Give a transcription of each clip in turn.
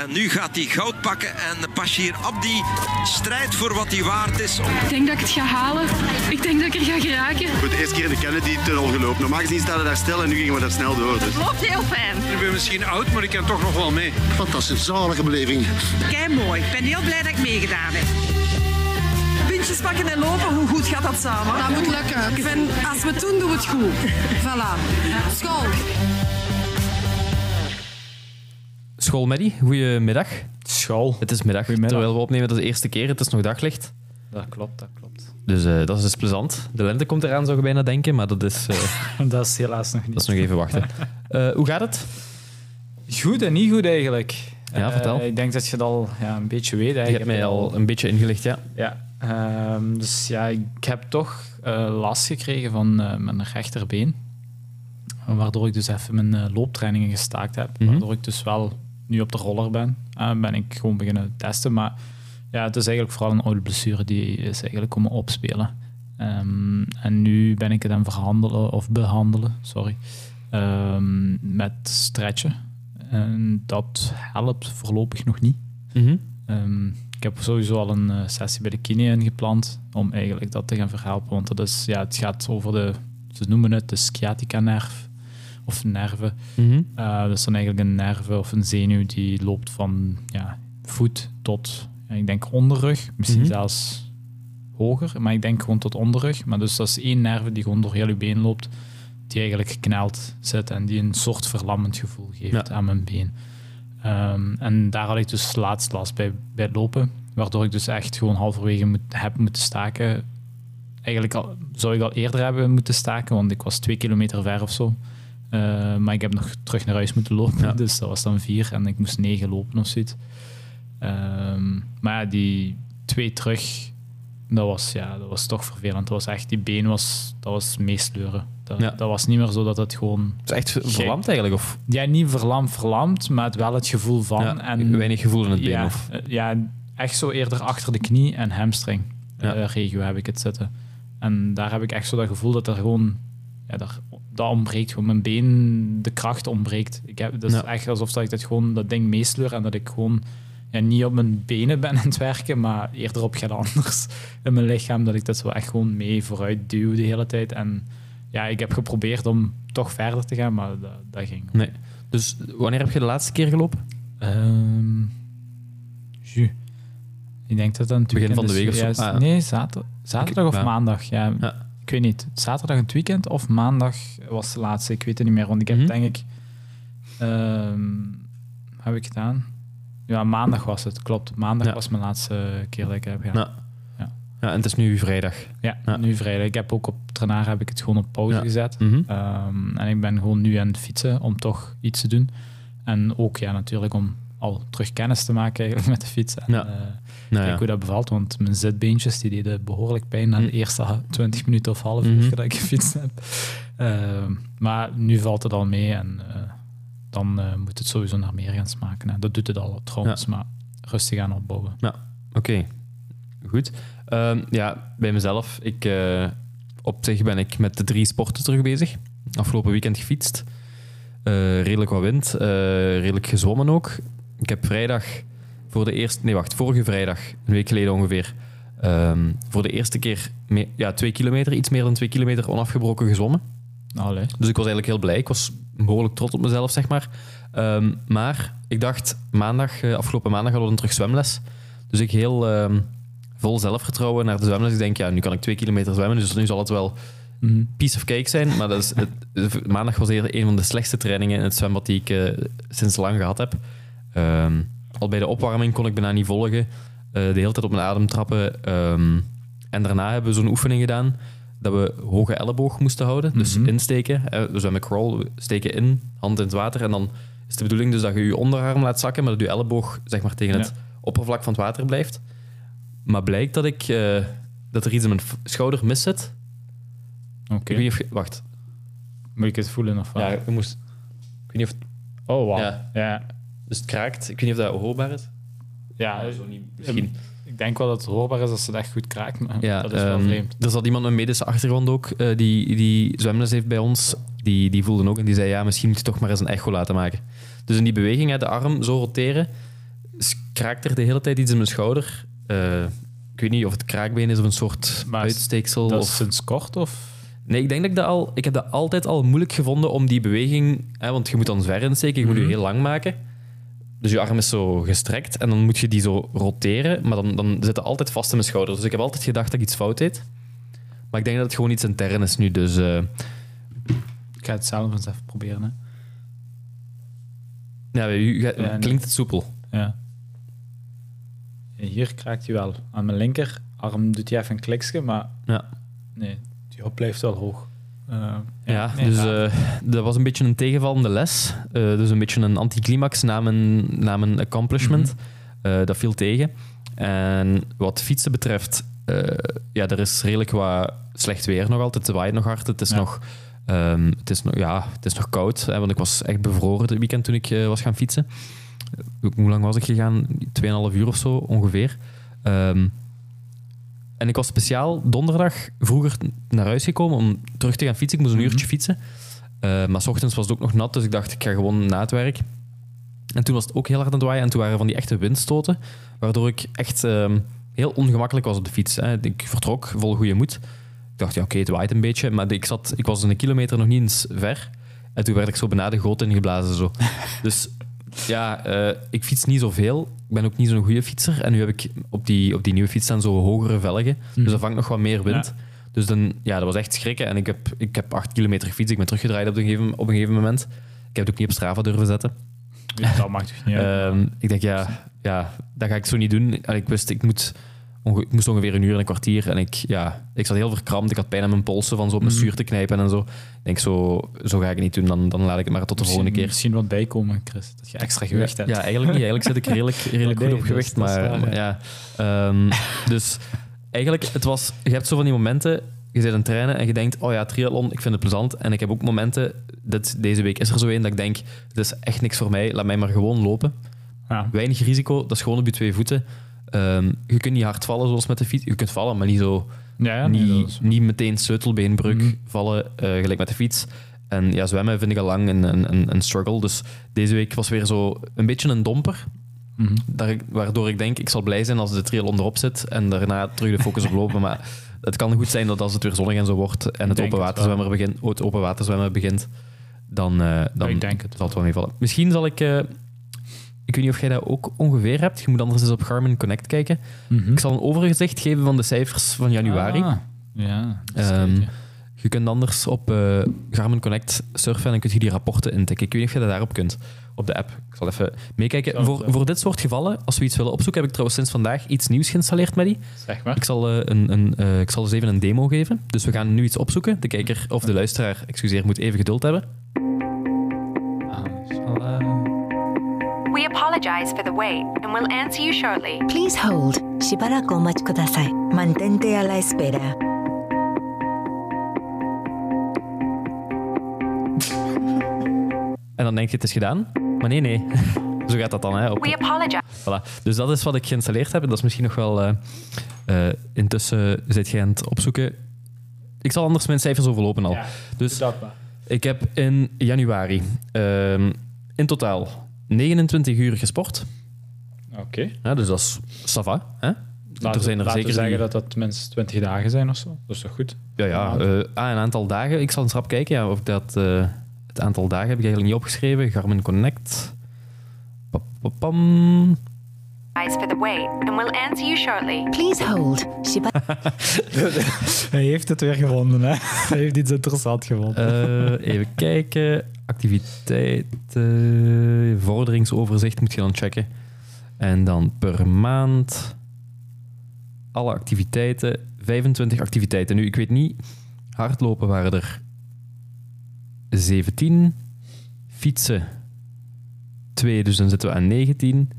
En nu gaat hij goud pakken en Bashir Abdi strijdt voor wat hij waard is. Ik denk dat ik het ga halen. Ik denk dat ik er ga geraken. Voor de eerste keer in de Kennedy-tunnel gelopen. Normaal gezien staan we daar stil en nu gingen we daar snel door. Dus. Het loopt heel fijn. Ik ben misschien oud, maar ik kan toch nog wel mee. Fantastisch, zalige beleving. Kei mooi. Ik ben heel blij dat ik meegedaan heb. Puntjes pakken en lopen, hoe goed gaat dat samen? Dat moet lukken. Ik vind, als we het doen, doen we het goed. Voilà. School. School goedemiddag. School. Het is middag, Goedemiddag. terwijl we opnemen. Dat is de eerste keer. Het is nog daglicht. Dat klopt, dat klopt. Dus eh, dat is dus plezant. De lente komt eraan, zou je bijna denken. Maar dat is, eh, Dat is helaas nog niet. dat is nog even wachten. Eh, hoe gaat het? Goed en niet goed eigenlijk. Ja, Eh, vertel. ik denk dat je het al ja, een beetje weet. Je hebt heb mij al een beetje ingelicht, ja. Ja. Ehm, dus ja, ik heb toch eh, last gekregen van eh, mijn rechterbeen. Waardoor ik dus even mijn eh, looptrainingen gestaakt heb. Mhm. Waardoor ik dus wel nu op de roller ben. Eh, ben ik gewoon beginnen testen. Maar ja, het is eigenlijk vooral een oude blessure die is eigenlijk komen opspelen. Ehm, en nu ben ik het aan verhandelen, of behandelen, sorry, ehm, met stretchen. En dat helpt voorlopig nog niet. Mhm. Ehm, ik heb sowieso al een eh, sessie bij de kine ingepland om eigenlijk dat te gaan verhelpen. Want dat is, ja, het gaat over de, ze noemen het de sciatica-nerf of nerven. Eh, dat is dan eigenlijk een nerve of een zenuw die loopt van ja, voet tot, ik denk onderrug, misschien Mhm. zelfs hoger, maar ik denk gewoon tot onderrug. Maar dus dat is één nerve die gewoon door heel je been loopt, die eigenlijk gekneld zit en die een soort verlammend gevoel geeft Ja. aan mijn been. Ehm, en daar had ik dus laatst last bij, bij het lopen, waardoor ik dus echt gewoon halverwege moet, heb moeten staken. Eigenlijk al, zou ik al eerder hebben moeten staken, want ik was twee kilometer ver of zo. Eh, maar ik heb nog terug naar huis moeten lopen, Ja. dus dat was dan vier en ik moest negen lopen of zoiets. Ehm, maar ja, die twee terug, dat was, ja, dat was toch vervelend. Dat was echt, die been was, dat was meesleuren. Dat, Ja. dat was niet meer zo dat het gewoon... Het is echt ver- verlamd eigenlijk, of Ja, niet verlamd, verlamd, maar het wel het gevoel van. ja, en, weinig gevoel in het been? ja, Of? eh, ja, echt zo eerder achter de knie en hamstring eh, regio heb ik het zitten. En daar heb ik echt zo dat gevoel dat er gewoon... Ja, daar, dat ontbreekt gewoon. Mijn been, de kracht ontbreekt. Ik heb, dat is Ja. echt alsof dat ik dat, gewoon, dat ding meesleur en dat ik gewoon ja, niet op mijn benen ben aan het werken, maar eerder op gaat anders in mijn lichaam. Dat ik dat zo echt gewoon mee vooruit duw de hele tijd. En ja, ik heb geprobeerd om toch verder te gaan, maar dat, dat ging. Nee. Dus wanneer heb je de laatste keer gelopen? Ehm ju. Ik denk dat dat een Begin van de week of zo? Ah, ja. Nee, zater, zaterdag of maandag. Ja. Ik weet niet. Zaterdag een weekend of maandag was de laatste. Ik weet het niet meer. Want ik heb Mhm. denk ik... wat heb ik gedaan? Ja, maandag was het. Klopt. Maandag Ja. was mijn laatste keer dat ik heb gedaan. Ja. Ja. Ja, en het is nu vrijdag. Ja, Ja. nu vrijdag. Ik heb ook op Trenaar heb ik het gewoon op pauze gezet. Mhm. Ehm, en ik ben gewoon nu aan het fietsen om toch iets te doen. En ook ja, natuurlijk om al terug kennis te maken eigenlijk met de fiets. En, Ja. eh, Nou, Kijk ja. hoe dat bevalt, want mijn zitbeentjes die deden behoorlijk pijn na de Mm. eerste ha- 20 minuten of half uur Mhm. dat ik gefietst heb. Ehm, maar nu valt het al mee en eh, dan eh, moet het sowieso naar meer gaan smaken. hè. Dat doet het al trouwens, maar rustig aan opbouwen. Oké, goed. Ehm, ja, bij mezelf. Ik, eh, op zich ben ik met de drie sporten terug bezig. Afgelopen weekend gefietst. Redelijk wat wind. redelijk gezwommen ook. Ik heb vrijdag voor de eerste... Nee, wacht. Vorige vrijdag, een week geleden ongeveer, ehm, voor de eerste keer ja, twee kilometer, iets meer dan twee kilometer onafgebroken gezwommen. Allee. Dus ik was eigenlijk heel blij. Ik was behoorlijk trots op mezelf, zeg maar. Ehm, maar ik dacht, maandag, eh, afgelopen maandag hadden we een terug zwemles. Dus ik heel ehm, vol zelfvertrouwen naar de zwemles. Ik denk, ja, nu kan ik twee kilometer zwemmen, dus nu zal het wel Mhm. piece of cake zijn. Maar dat is het, het- maandag was een van de slechtste trainingen in het zwembad die ik eh, sinds lang gehad heb. Al bij de opwarming kon ik bijna niet volgen. Eh, de hele tijd op mijn adem trappen. Ehm, en daarna hebben we zo'n oefening gedaan dat we hoge elleboog moesten houden. Dus Mhm. insteken. Eh, we zwemmen crawl, we steken in, hand in het water. En dan is de bedoeling dus dat je je onderarm laat zakken, maar dat je elleboog zeg maar, tegen Ja. het oppervlak van het water blijft. Maar blijkt dat, ik, eh, dat er iets in mijn schouder mis zit. Oké. Ik wacht. Moet ik het voelen of wat? Ja, je moest... Ik weet niet of het... Oh, wauw. Ja. Ja. Ja. Dus het kraakt. Ik weet niet of dat hoorbaar is. zo niet. Misschien. Ik denk wel dat het hoorbaar is als het echt goed kraakt, maar Ja, dat is wel ehm, vreemd. Er zat iemand met een medische achtergrond ook, eh, die, die zwemles heeft bij ons. Die, die voelde ook en die zei, ja, misschien moet je toch maar eens een echo laten maken. Dus in die beweging, hè, de arm zo roteren, kraakt er de hele tijd iets in mijn schouder. Eh, ik weet niet of het kraakbeen is of een soort Maar uitsteeksel. Dat of... is sinds kort of... Nee, ik denk dat ik dat al... Ik heb dat altijd al moeilijk gevonden om die beweging... Hè, want je moet dan zwaar insteken, je moet je heel lang maken. Dus je arm is zo gestrekt en dan moet je die zo roteren. Maar dan, dan zit het altijd vast in mijn schouder. Dus ik heb altijd gedacht dat ik iets fout deed. Maar ik denk dat het gewoon iets intern is nu. Dus eh, Ik ga het zelf eens even proberen. Hè. ja, u- ga- Ja, nee. klinkt het soepel. Ja. Ja, Hier kraakt hij wel. Aan mijn linkerarm doet hij even een kliksje, maar Ja. nee, die hop blijft wel hoog. Eh, Ja, dus eh, dat was een beetje een tegenvallende les. Eh, dus een beetje een anticlimax na mijn, na mijn accomplishment. Eh, dat viel tegen. En wat fietsen betreft, ja, er is redelijk wat slecht weer nog altijd. Het waait nog hard. Het is, Ja. nog, ehm, het is, nog, ja, het is nog koud. Hè, want ik was echt bevroren het weekend toen ik was gaan fietsen. Hoe lang was ik gegaan? 2,5 uur of zo ongeveer. Ehm, en ik was speciaal donderdag vroeger naar huis gekomen om terug te gaan fietsen. Ik moest een Mhm. uurtje fietsen. Eh, maar s ochtends was het ook nog nat, dus ik dacht, ik ga gewoon na het werk. En toen was het ook heel hard aan het waaien. En toen waren er van die echte windstoten, waardoor ik echt ehm, heel ongemakkelijk was op de fiets. Hè. Ik vertrok vol goede moed. Ik dacht, ja, oké, het waait een beetje. Maar ik, zat, ik was een kilometer nog niet eens ver. En toen werd ik zo bijna de goot ingeblazen. Zo. dus ja, eh, ik fiets niet zoveel. Ik ben ook niet zo'n goede fietser. En nu heb ik op die, op die nieuwe fiets staan zo hogere velgen. Dus dat vangt nog wat meer wind. Dus dan, ja, dat was echt schrikken. En ik heb, ik heb acht kilometer gefietst. Ik ben teruggedraaid op een gegeven, op een gegeven moment. Ik heb het ook niet op Strava durven zetten. Ja, dat maakt toch niet uit. Ehm, ik denk, ja, ja, dat ga ik zo niet doen. En ik wist, ik, moet, onge- ik moest ongeveer een uur en een kwartier. En ik, ja, ik zat heel verkrampt. Ik had pijn aan mijn polsen van zo op mijn Mhm. stuur te knijpen en zo. Ik denk, zo, zo ga ik het niet doen. Dan, dan laat ik het maar tot de volgende keer. Misschien wat bijkomen, Chris. Dat je extra gewicht ja, hebt. Ja, eigenlijk niet. Eigenlijk zit ik redelijk, redelijk Nee, goed op dat gewicht. is- dat is maar waar, ja. Ehm, dus eigenlijk, het was, je hebt zo van die momenten. Je zit aan het trainen en je denkt, oh ja, triathlon, ik vind het plezant. En ik heb ook momenten, dit, deze week is er zo een, dat ik denk, het is echt niks voor mij, laat mij maar gewoon lopen. Ja. Weinig risico, dat is gewoon op je twee voeten. Ehm, je kunt niet hard vallen zoals met de fiets. Je kunt vallen, maar niet zo Ja, niet, is- niet meteen sleutelbeenbreuk Mhm. vallen, eh, gelijk met de fiets. En ja, zwemmen vind ik al lang een, een, een, struggle. Dus deze week was weer zo een beetje een domper. Mhm. Daar, waardoor ik denk, ik zal blij zijn als de triathlon erop zit en daarna terug de focus op lopen. Maar het kan goed zijn dat als het weer zonnig en zo wordt en het open, waterzwemmer begint, het open waterzwemmen begint, dan, eh, dan ik denk het zal het wel meevallen. Misschien zal ik... eh, ik weet niet of jij dat ook ongeveer hebt. Je moet anders eens op Garmin Connect kijken. Mhm. Ik zal een overzicht geven van de cijfers van januari. Ah, ja, hè. Je kunt anders op eh, Garmin Connect surfen en dan kun je die rapporten intikken. Ik weet niet of je dat daarop kunt, op de app. Ik zal even meekijken. Voor, voor dit soort gevallen, als we iets willen opzoeken, heb ik trouwens sinds vandaag iets nieuws geïnstalleerd met die. Zeg maar. Ik zal, eh, een, een, eh, ik zal eens even een demo geven. Dus we gaan nu iets opzoeken. De kijker of de luisteraar, excuseer, moet even geduld hebben. We apologize for the wait and will answer you shortly. Please hold. しばらくお待ちください。Mantente a la espera. En dan denk je, het is gedaan. Maar nee, nee. Zo gaat dat dan. Hè, op, We apologize. Voilà. Dus dat is wat ik geïnstalleerd heb. En dat is misschien nog wel... eh, eh, intussen zit je aan het opzoeken. Ik zal anders mijn cijfers overlopen al. Ja, dus dat maar. ik heb in januari ehm, in totaal 29 uur gesport. Oké. Ja, dus dat is sava. Hè? Laten, er zijn er laten we zeker zeggen die- dat dat minstens 20 dagen zijn of zo. Dat is toch goed? Ja, ja. eh, ah, een aantal dagen. Ik zal eens rap kijken ja, of ik dat... eh, het aantal dagen heb ik eigenlijk niet opgeschreven. Garmin Connect. Pa, pa, pam. for the wait and will answer you shortly. Please hold. Hij heeft het weer gevonden, hè? Hij heeft iets interessants gevonden. Eh, even kijken. Activiteiten. Vorderingsoverzicht moet je dan checken. En dan per maand. Alle activiteiten. 25 activiteiten. Nu, ik weet niet. Hardlopen waren er 17. Fietsen 2, dus dan zitten we aan 19.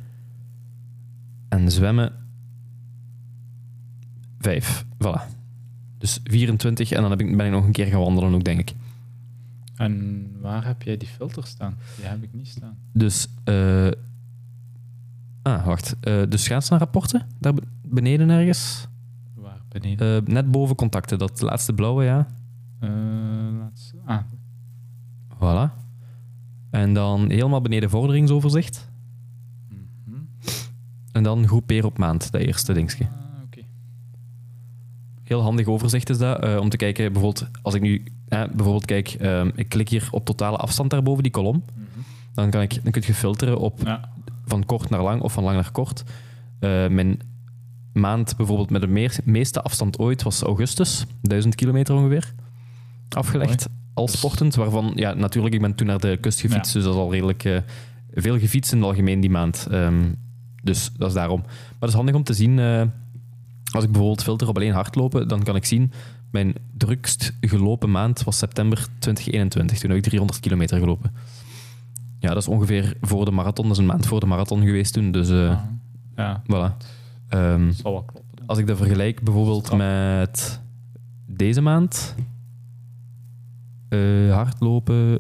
En zwemmen 5. Voilà. Dus 24 en dan ben ik nog een keer gaan wandelen ook, denk ik. En waar heb jij die filter staan? Die heb ik niet staan. Dus, eh ah, wacht. Eh dus schaatsenrapporten, daar be- beneden ergens. Waar beneden? Eh, net boven contacten, dat laatste blauwe, ja. Eh, laat ze- ah, Voilà. En dan helemaal beneden vorderingsoverzicht. mhm. En dan groepeer op maand, dat eerste dingetje. Ah, oké. Heel handig overzicht is dat, om te kijken, bijvoorbeeld, als ik nu eh, bijvoorbeeld kijk, ehm, ik klik hier op totale afstand daarboven, die kolom, dan, kan ik, dan kun je filteren op Ja. van kort naar lang of van lang naar kort. Eh, mijn maand bijvoorbeeld met de meer- meeste afstand ooit was augustus, 1000 kilometer ongeveer, afgelegd. Als Dus- sportend, waarvan, ja, natuurlijk, ik ben toen naar de kust gefietst, dus dat is al redelijk eh, veel gefietst in het algemeen die maand. Ehm, dus dat is daarom. Maar het is handig om te zien, eh, als ik bijvoorbeeld filter op alleen hardlopen, dan kan ik zien, mijn drukst gelopen maand was september 2021. Toen heb ik 300 kilometer gelopen. Ja, dat is ongeveer voor de marathon. Dat is een maand voor de marathon geweest toen. Dus eh, Ah, ja, voilà. Ehm, dat zal wel kloppen. als ik dat vergelijk bijvoorbeeld met deze maand, eh, hardlopen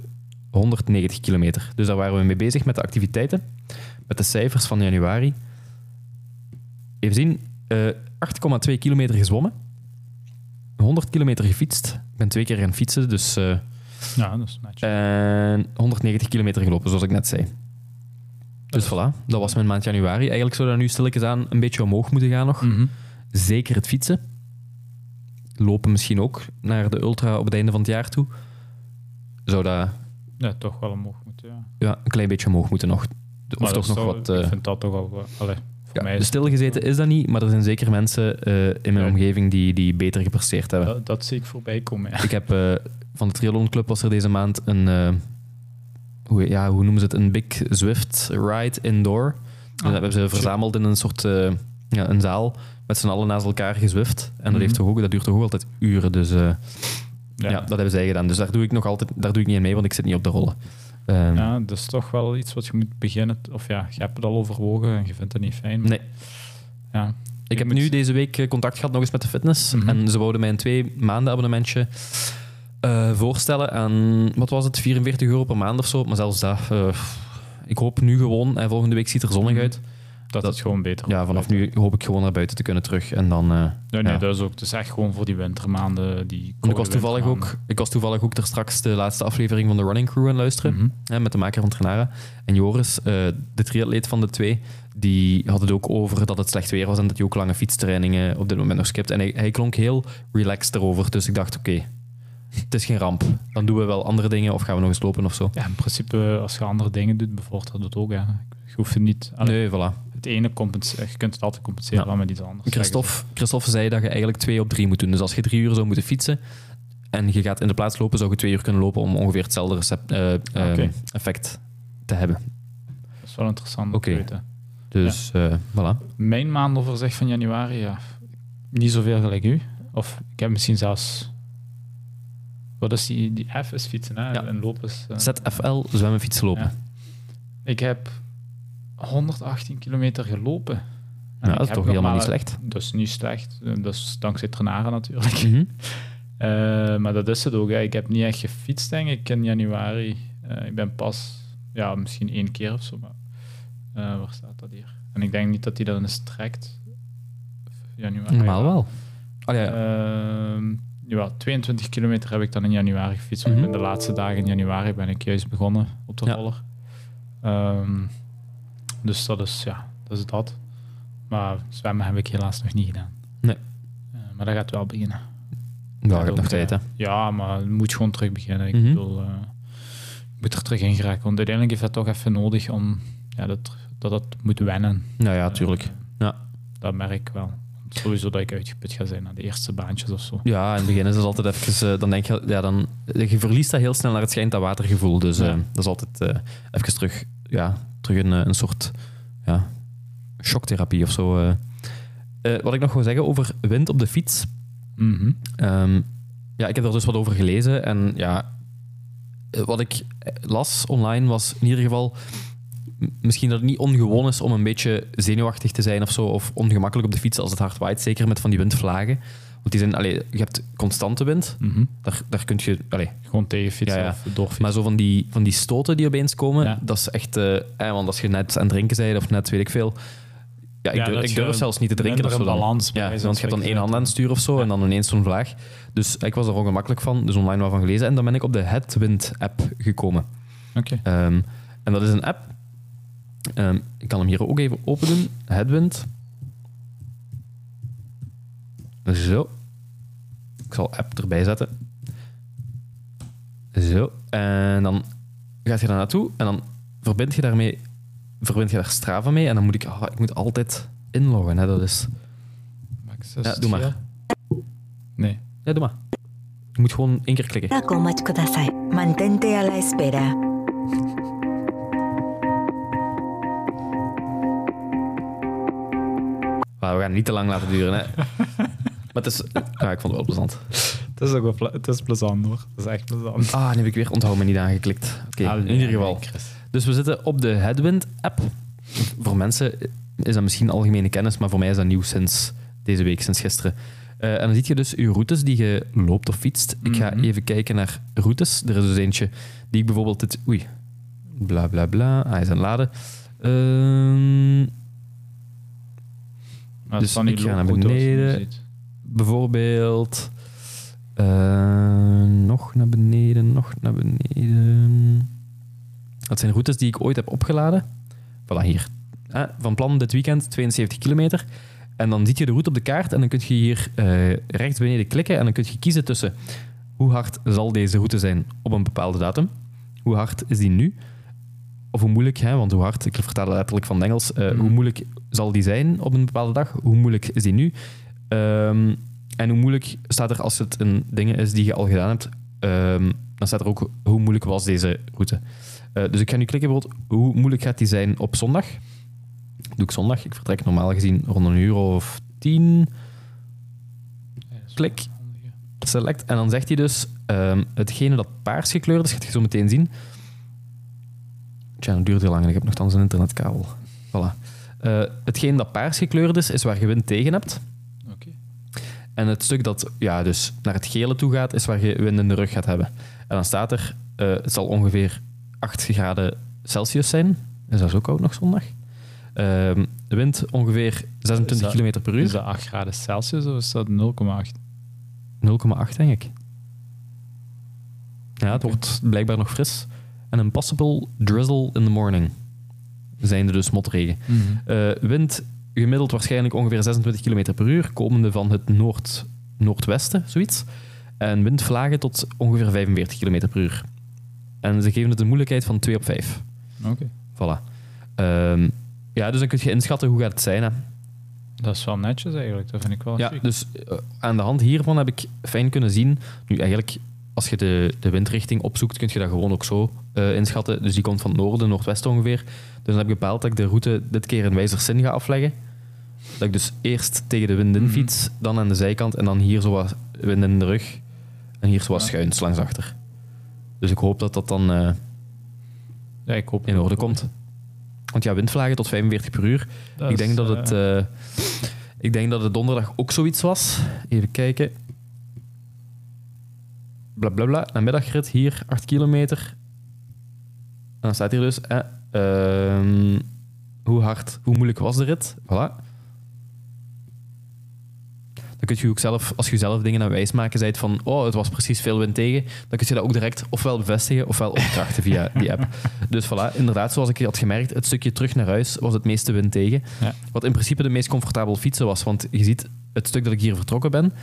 190 kilometer. Dus daar waren we mee bezig met de activiteiten, met de cijfers van januari. Even zien, eh 8,2 kilometer gezwommen, 100 kilometer gefietst. Ik ben twee keer gaan fietsen, dus eh, Ja, dat is netjes. en 190 kilometer gelopen, zoals ik net zei. Dus voilà, dat was mijn maand januari. Eigenlijk zou dat nu stilletjes aan een beetje omhoog moeten gaan nog. Mhm. Zeker het fietsen. Lopen misschien ook naar de ultra op het einde van het jaar toe. Zou dat Ja, toch wel omhoog moeten, ja. ja, een klein beetje omhoog moeten nog. Of Maar toch nog wat... toch- eh, Ik vind dat toch wel... Allee, ja, mij de is stilgezeten is dat niet, maar er zijn zeker mensen eh, in mijn Ja. omgeving die, die beter gepresteerd hebben. dat, dat zie ik voorbij komen, ja. Ik heb eh, van de Triathlon Club was er deze maand een, eh, hoe, ja, hoe noemen ze het, een Big Zwift Ride Indoor. Dus dat hebben ze verzameld in een soort ja, een zaal met z'n allen naast elkaar gezwift. En dat, Mhm. heeft toch ook, dat duurt toch ook altijd uren. Dus ja. Ja. dat hebben zij gedaan. Dus daar doe ik nog altijd daar doe ik niet in mee, want ik zit niet op de rollen. Ehm, Ja, dat is toch wel iets wat je moet beginnen. Of ja, je hebt het al overwogen en je vindt het niet fijn. maar Nee. Ja. Ik heb moet- nu deze week eh, contact gehad nog eens met de fitness. Mhm. En ze wouden mij een twee maanden abonnementje eh, voorstellen aan, wat was het, 44 euro per maand of zo. Maar zelfs dat, eh, ik hoop nu gewoon, en volgende week ziet er zonnig Mhm. uit. Dat, Dat- het gewoon beter Ja, vanaf nu hoop ik gewoon naar buiten te kunnen terug. En dan, eh, Nee, nee, ja. dat is ook. Is echt gewoon voor die wintermaanden. Die ik was, toevallig ook, ik was toevallig ook er straks de laatste aflevering van de Running Crew aan luisteren. Mhm. hè, met de maker van Trenara. En Joris, eh, de triatleet van de twee, die had het ook over dat het slecht weer was en dat hij ook lange fietstrainingen op dit moment nog skipt. En hij, hij klonk heel relaxed erover. Dus ik dacht, oké, het is geen ramp. Dan doen we wel andere dingen of gaan we nog eens lopen of zo. Ja, in principe, als je andere dingen doet, bevordert het ook. Ja. Je hoeft het niet... allee, Nee, voilà. Het ene compenseren, je kunt het altijd compenseren Ja. met iets anders. Christophe, Christophe zei dat je eigenlijk twee op drie moet doen. Dus als je drie uur zou moeten fietsen en je gaat in de plaats lopen, zou je twee uur kunnen lopen om ongeveer hetzelfde recept, eh, eh, Oké. effect te hebben. Dat is wel interessant om Oké. te weten. Dus eh, voilà. Mijn maandoverzicht van januari, ja, niet zoveel gelijk u. Of ik heb misschien zelfs... Wat is die? Die F is fietsen, hè? Ja. En lopen is... eh, ZFL, zwemmen, fietsen, lopen. Ja. Ik heb 118 kilometer gelopen. Dat is toch helemaal maar- niet slecht. Dat is niet slecht. Eh, Dat is dankzij Trenara natuurlijk. Mhm. Eh, maar dat is het ook. Hè. Ik heb niet echt gefietst, denk ik, in januari. Eh, ik ben pas, ja, misschien één keer of zo. Maar, eh, waar staat dat hier? En ik denk niet dat hij dat eens trekt. Januari. Normaal wel. Oh, ja, ja. Ehm, ja, 22 kilometer heb ik dan in januari gefietst. Mhm. In de laatste dagen in januari ben ik juist begonnen op de Ja. roller. Dus dat is, ja, dat is dat. Maar zwemmen heb ik helaas nog niet gedaan. Nee. Eh, maar dat gaat wel beginnen. ja, ook, nog tijd, hè. eh, Ja, maar je moet gewoon terug beginnen. Ik Mhm. bedoel, eh, je moet er terug in geraken. Want uiteindelijk heeft dat toch even nodig om ja, dat, dat het moet wennen. Nou ja, tuurlijk. Ja. Dat merk ik wel. Sowieso dat ik uitgeput ga zijn na de eerste baantjes of zo. Ja, in het begin is het altijd even... dan denk je... Ja, dan, je verliest dat heel snel naar het schijnt dat watergevoel. Dus Ja. dat is altijd even terug... Ja, terug een, eh, een soort... Ja, shocktherapie of zo. eh. Eh, wat ik nog wil zeggen over wind op de fiets... Mhm. Ehm, ja, ik heb er dus wat over gelezen. En ja, wat ik las online was in ieder geval misschien dat het niet ongewoon is om een beetje zenuwachtig te zijn of zo, of ongemakkelijk op de fiets als het hard waait, zeker met van die windvlagen. Want die zijn, allee, je hebt constante wind, Mhm. daar, daar kun je, allee, Gewoon tegenfietsen Ja, ja. of doorfietsen. maar zo van die, van die stoten die opeens komen, Ja. dat is echt, eh, eh, want als je net aan het drinken bent of net weet ik veel, ja, ik, durf, ik durf zelfs niet te drinken. of zo balans Ja, want je hebt dan één hand aan het sturen of zo en dan ineens zo'n vlaag. Dus ik was er ongemakkelijk van, dus online wat van gelezen. En dan ben ik op de Headwind app gekomen. Oké. Ehm, en dat is een app Ehm, ik kan hem hier ook even open doen. Headwind. Zo. Ik zal app erbij zetten. Zo. En dan gaat je daar naartoe en dan verbind je daarmee, verbind je daar Strava mee en dan moet ik, ah, ik moet altijd inloggen. Hè, dat is. Max, ja, doe maar. Nee. Ja, doe maar. Je moet gewoon één keer klikken. Mantente a la espera. We gaan niet te lang laten duren, hè. maar het is... Ja, ik vond het wel plezant. Het is ook wel ple- het is plezant hoor. Het is echt plezant. Ah, nu heb ik weer onthoud me niet aangeklikt. Oké, Ah, in nee, ieder geval. nee, Chris. Dus we zitten op de Headwind-app. Voor mensen is dat misschien algemene kennis, maar voor mij is dat nieuw sinds deze week, sinds gisteren. Eh, en dan zie je dus je routes die je loopt of fietst. Ik ga Mhm. even kijken naar routes. Er is dus eentje die ik bijvoorbeeld... Dit, oei. Bla, bla, bla. Ah, hij is aan het laden. Ehm, Maar Dus van die ik ga naar looproutes, beneden. je ziet. Bijvoorbeeld... eh, nog naar beneden, nog naar beneden. Dat zijn routes die ik ooit heb opgeladen. Voilà, hier. Ah, van plan dit weekend 72 kilometer. En dan zie je de route op de kaart en dan kun je hier eh, rechts beneden klikken en dan kun je kiezen tussen hoe hard zal deze route zijn op een bepaalde datum. Hoe hard is die nu? Of hoe moeilijk, hè, want hoe hard, ik vertaal het letterlijk van het Engels, eh, Mhm. hoe moeilijk zal die zijn op een bepaalde dag? Hoe moeilijk is die nu? Ehm, en hoe moeilijk staat er als het een ding is die je al gedaan hebt, ehm, dan staat er ook hoe moeilijk was deze route. Eh, dus ik ga nu klikken bijvoorbeeld, hoe moeilijk gaat die zijn op zondag? Doe ik zondag. Ik vertrek normaal gezien rond een uur of tien. Klik. Select. En dan zegt hij dus, ehm, hetgene dat paars gekleurd is, gaat je zo meteen zien. Tja, dat duurt heel lang ik heb nogthans een internetkabel. Voilà. Eh, hetgene dat paars gekleurd is, is waar je wind tegen hebt. En het stuk dat ja, dus naar het gele toe gaat, is waar je wind in de rug gaat hebben. En dan staat er, eh, het zal ongeveer 8 graden Celsius zijn. Is dat zo koud nog zondag? Ehm, wind ongeveer 26 Is dat- km per uur. Is dat 8 graden Celsius of is dat 0,8? 0,8 denk ik. Ja, het wordt blijkbaar nog fris. En een possible drizzle in the morning. Zijnde dus motregen. Eh, wind gemiddeld waarschijnlijk ongeveer 26 km per uur, komende van het noord, noordwesten, zoiets. En windvlagen tot ongeveer 45 km per uur. En ze geven het een moeilijkheid van 2 op 5. Oké. Voilà. Ehm, ja, dus dan kun je inschatten hoe gaat het zijn. Hè. Dat is wel netjes eigenlijk, dat vind ik wel Ja, chic. dus eh, aan de hand hiervan heb ik fijn kunnen zien. Nu, eigenlijk, als je de, de windrichting opzoekt, kun je dat gewoon ook zo eh, inschatten. Dus die komt van het noorden, noordwesten ongeveer. Dus dan heb ik bepaald dat ik de route dit keer in wijzerzin ga afleggen. Dat ik dus eerst tegen de wind in Mhm. fiets, dan aan de zijkant en dan hier zo wat wind in de rug. En hier zo wat Ja. schuins langs achter. Dus ik hoop dat dat dan eh, Ja, ik hoop in orde komt. Want ja, windvlagen tot 45 per uur. Dat ik, is, denk dat eh, het, ik denk dat het donderdag ook zoiets was. Even kijken. Blablabla. Een middagrit hier, 8 kilometer. En dan staat hier dus... eh, hoe hard, hoe moeilijk was de rit? Voilà. Dan kun je ook zelf, als je zelf dingen aan wijs maken, zei van, oh, het was precies veel wind tegen, dan kun je dat ook direct ofwel bevestigen ofwel opdrachten via die app. Dus voilà, inderdaad, zoals ik had gemerkt, het stukje terug naar huis was het meeste wind tegen. Ja. Wat in principe de meest comfortabel fietsen was, want je ziet, het stuk dat ik hier vertrokken ben,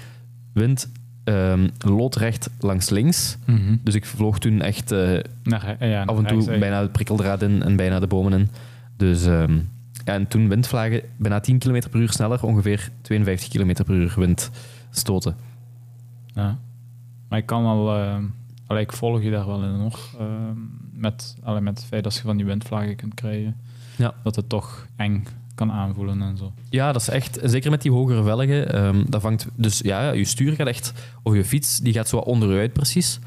wind ehm, loodrecht langs links. mhm. Dus ik vloog toen echt eh, Naar, ja, af en toe rechts, bijna de prikkeldraad in en bijna de bomen in. Dus ehm, ja, en toen windvlagen bijna 10 km per uur sneller, ongeveer 52 km per uur wind stoten. Ja. Maar ik kan wel... eh, allee, ik volg je daar wel in nog. eh, met, allee, met het feit dat je van die windvlagen kunt krijgen. Ja. Dat het toch eng kan aanvoelen en zo. Ja, dat is echt, zeker met die hogere velgen, ehm, dat vangt, dus ja, je stuur gaat echt, of je fiets, die gaat zo wat onderuit precies.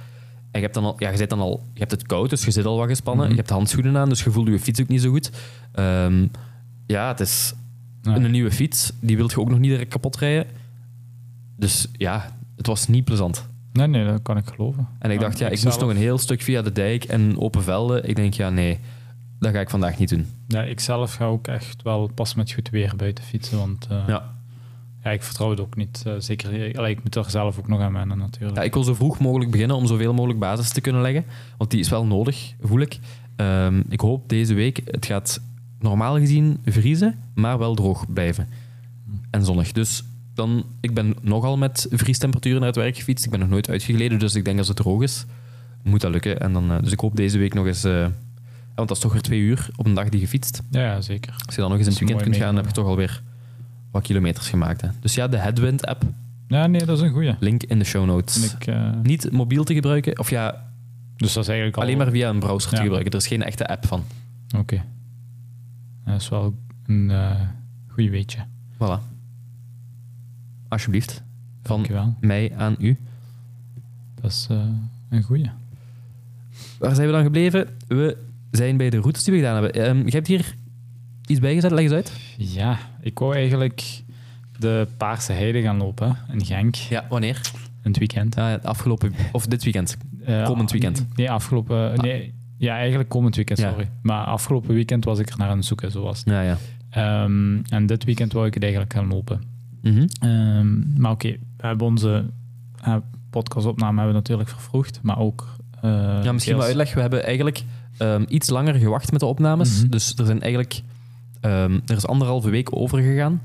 En je hebt dan al, ja, je zit dan al, je hebt het koud, dus je zit al wat gespannen. Mhm. Je hebt handschoenen aan, dus je voelt je fiets ook niet zo goed. Ehm, ja, het is een nieuwe fiets, die wilt je ook nog niet direct kapot rijden. Dus ja, het was niet plezant. Nee, nee, dat kan ik geloven. En ik dacht, ja, ik, moest nog een heel stuk via de dijk en open velden. Ik denk, ja, nee, dat ga ik vandaag niet doen. Ja, ik zelf ga ook echt wel pas met goed weer buiten fietsen, want eh, ja. Ja. ik vertrouw het ook niet. eh, zeker, allee, ik moet er zelf ook nog aan wennen natuurlijk. Ja, ik wil zo vroeg mogelijk beginnen om zoveel mogelijk basis te kunnen leggen. Want die is wel nodig, voel ik. Ehm, ik hoop deze week, het gaat normaal gezien vriezen, maar wel droog blijven. En zonnig. Dus dan, ik ben nogal met vriestemperaturen naar het werk gefietst. Ik ben nog nooit uitgegleden, dus ik denk als het droog is, moet dat lukken. En dan, eh, dus ik hoop deze week nog eens... want dat is toch weer twee uur op een dag die je fietst. Ja, ja, zeker. Als je dan nog eens in het weekend kunt gaan, heb je toch alweer wat kilometers gemaakt. Hè. Dus ja, de Headwind-app, Ja, nee, dat is een goeie. link in de show notes. Ik, eh, Niet mobiel te gebruiken, of ja, dus dat is eigenlijk al... alleen maar via een browser te gebruiken. Er is geen echte app van. Oké. Dat is wel een eh goeie weetje. Voilà. Alsjeblieft. Van Dankjewel. mij aan u. Dat is eh, een goeie. Waar zijn we dan gebleven? We zijn bij de routes die we gedaan hebben. Ehm, je hebt hier iets bijgezet, leg eens uit. Ja, ik wou eigenlijk de Paarse Heide gaan lopen in Genk Ja, wanneer? in het weekend. Ja, het afgelopen... Of dit weekend. Eh, komend weekend. Nee, afgelopen... Nee, ja, eigenlijk komend weekend, Ja. sorry. Maar afgelopen weekend was ik er naar aan het zoeken, zo was het. Ja, ja. Ehm, en dit weekend wou ik het eigenlijk gaan lopen. Mhm. Ehm, maar oké, we hebben onze eh, podcastopname hebben we natuurlijk vervroegd, maar ook... eh, Ja, misschien wel uitleg. We hebben eigenlijk ehm, iets langer gewacht met de opnames. Mhm. Dus er zijn eigenlijk... ehm, er is anderhalve week overgegaan.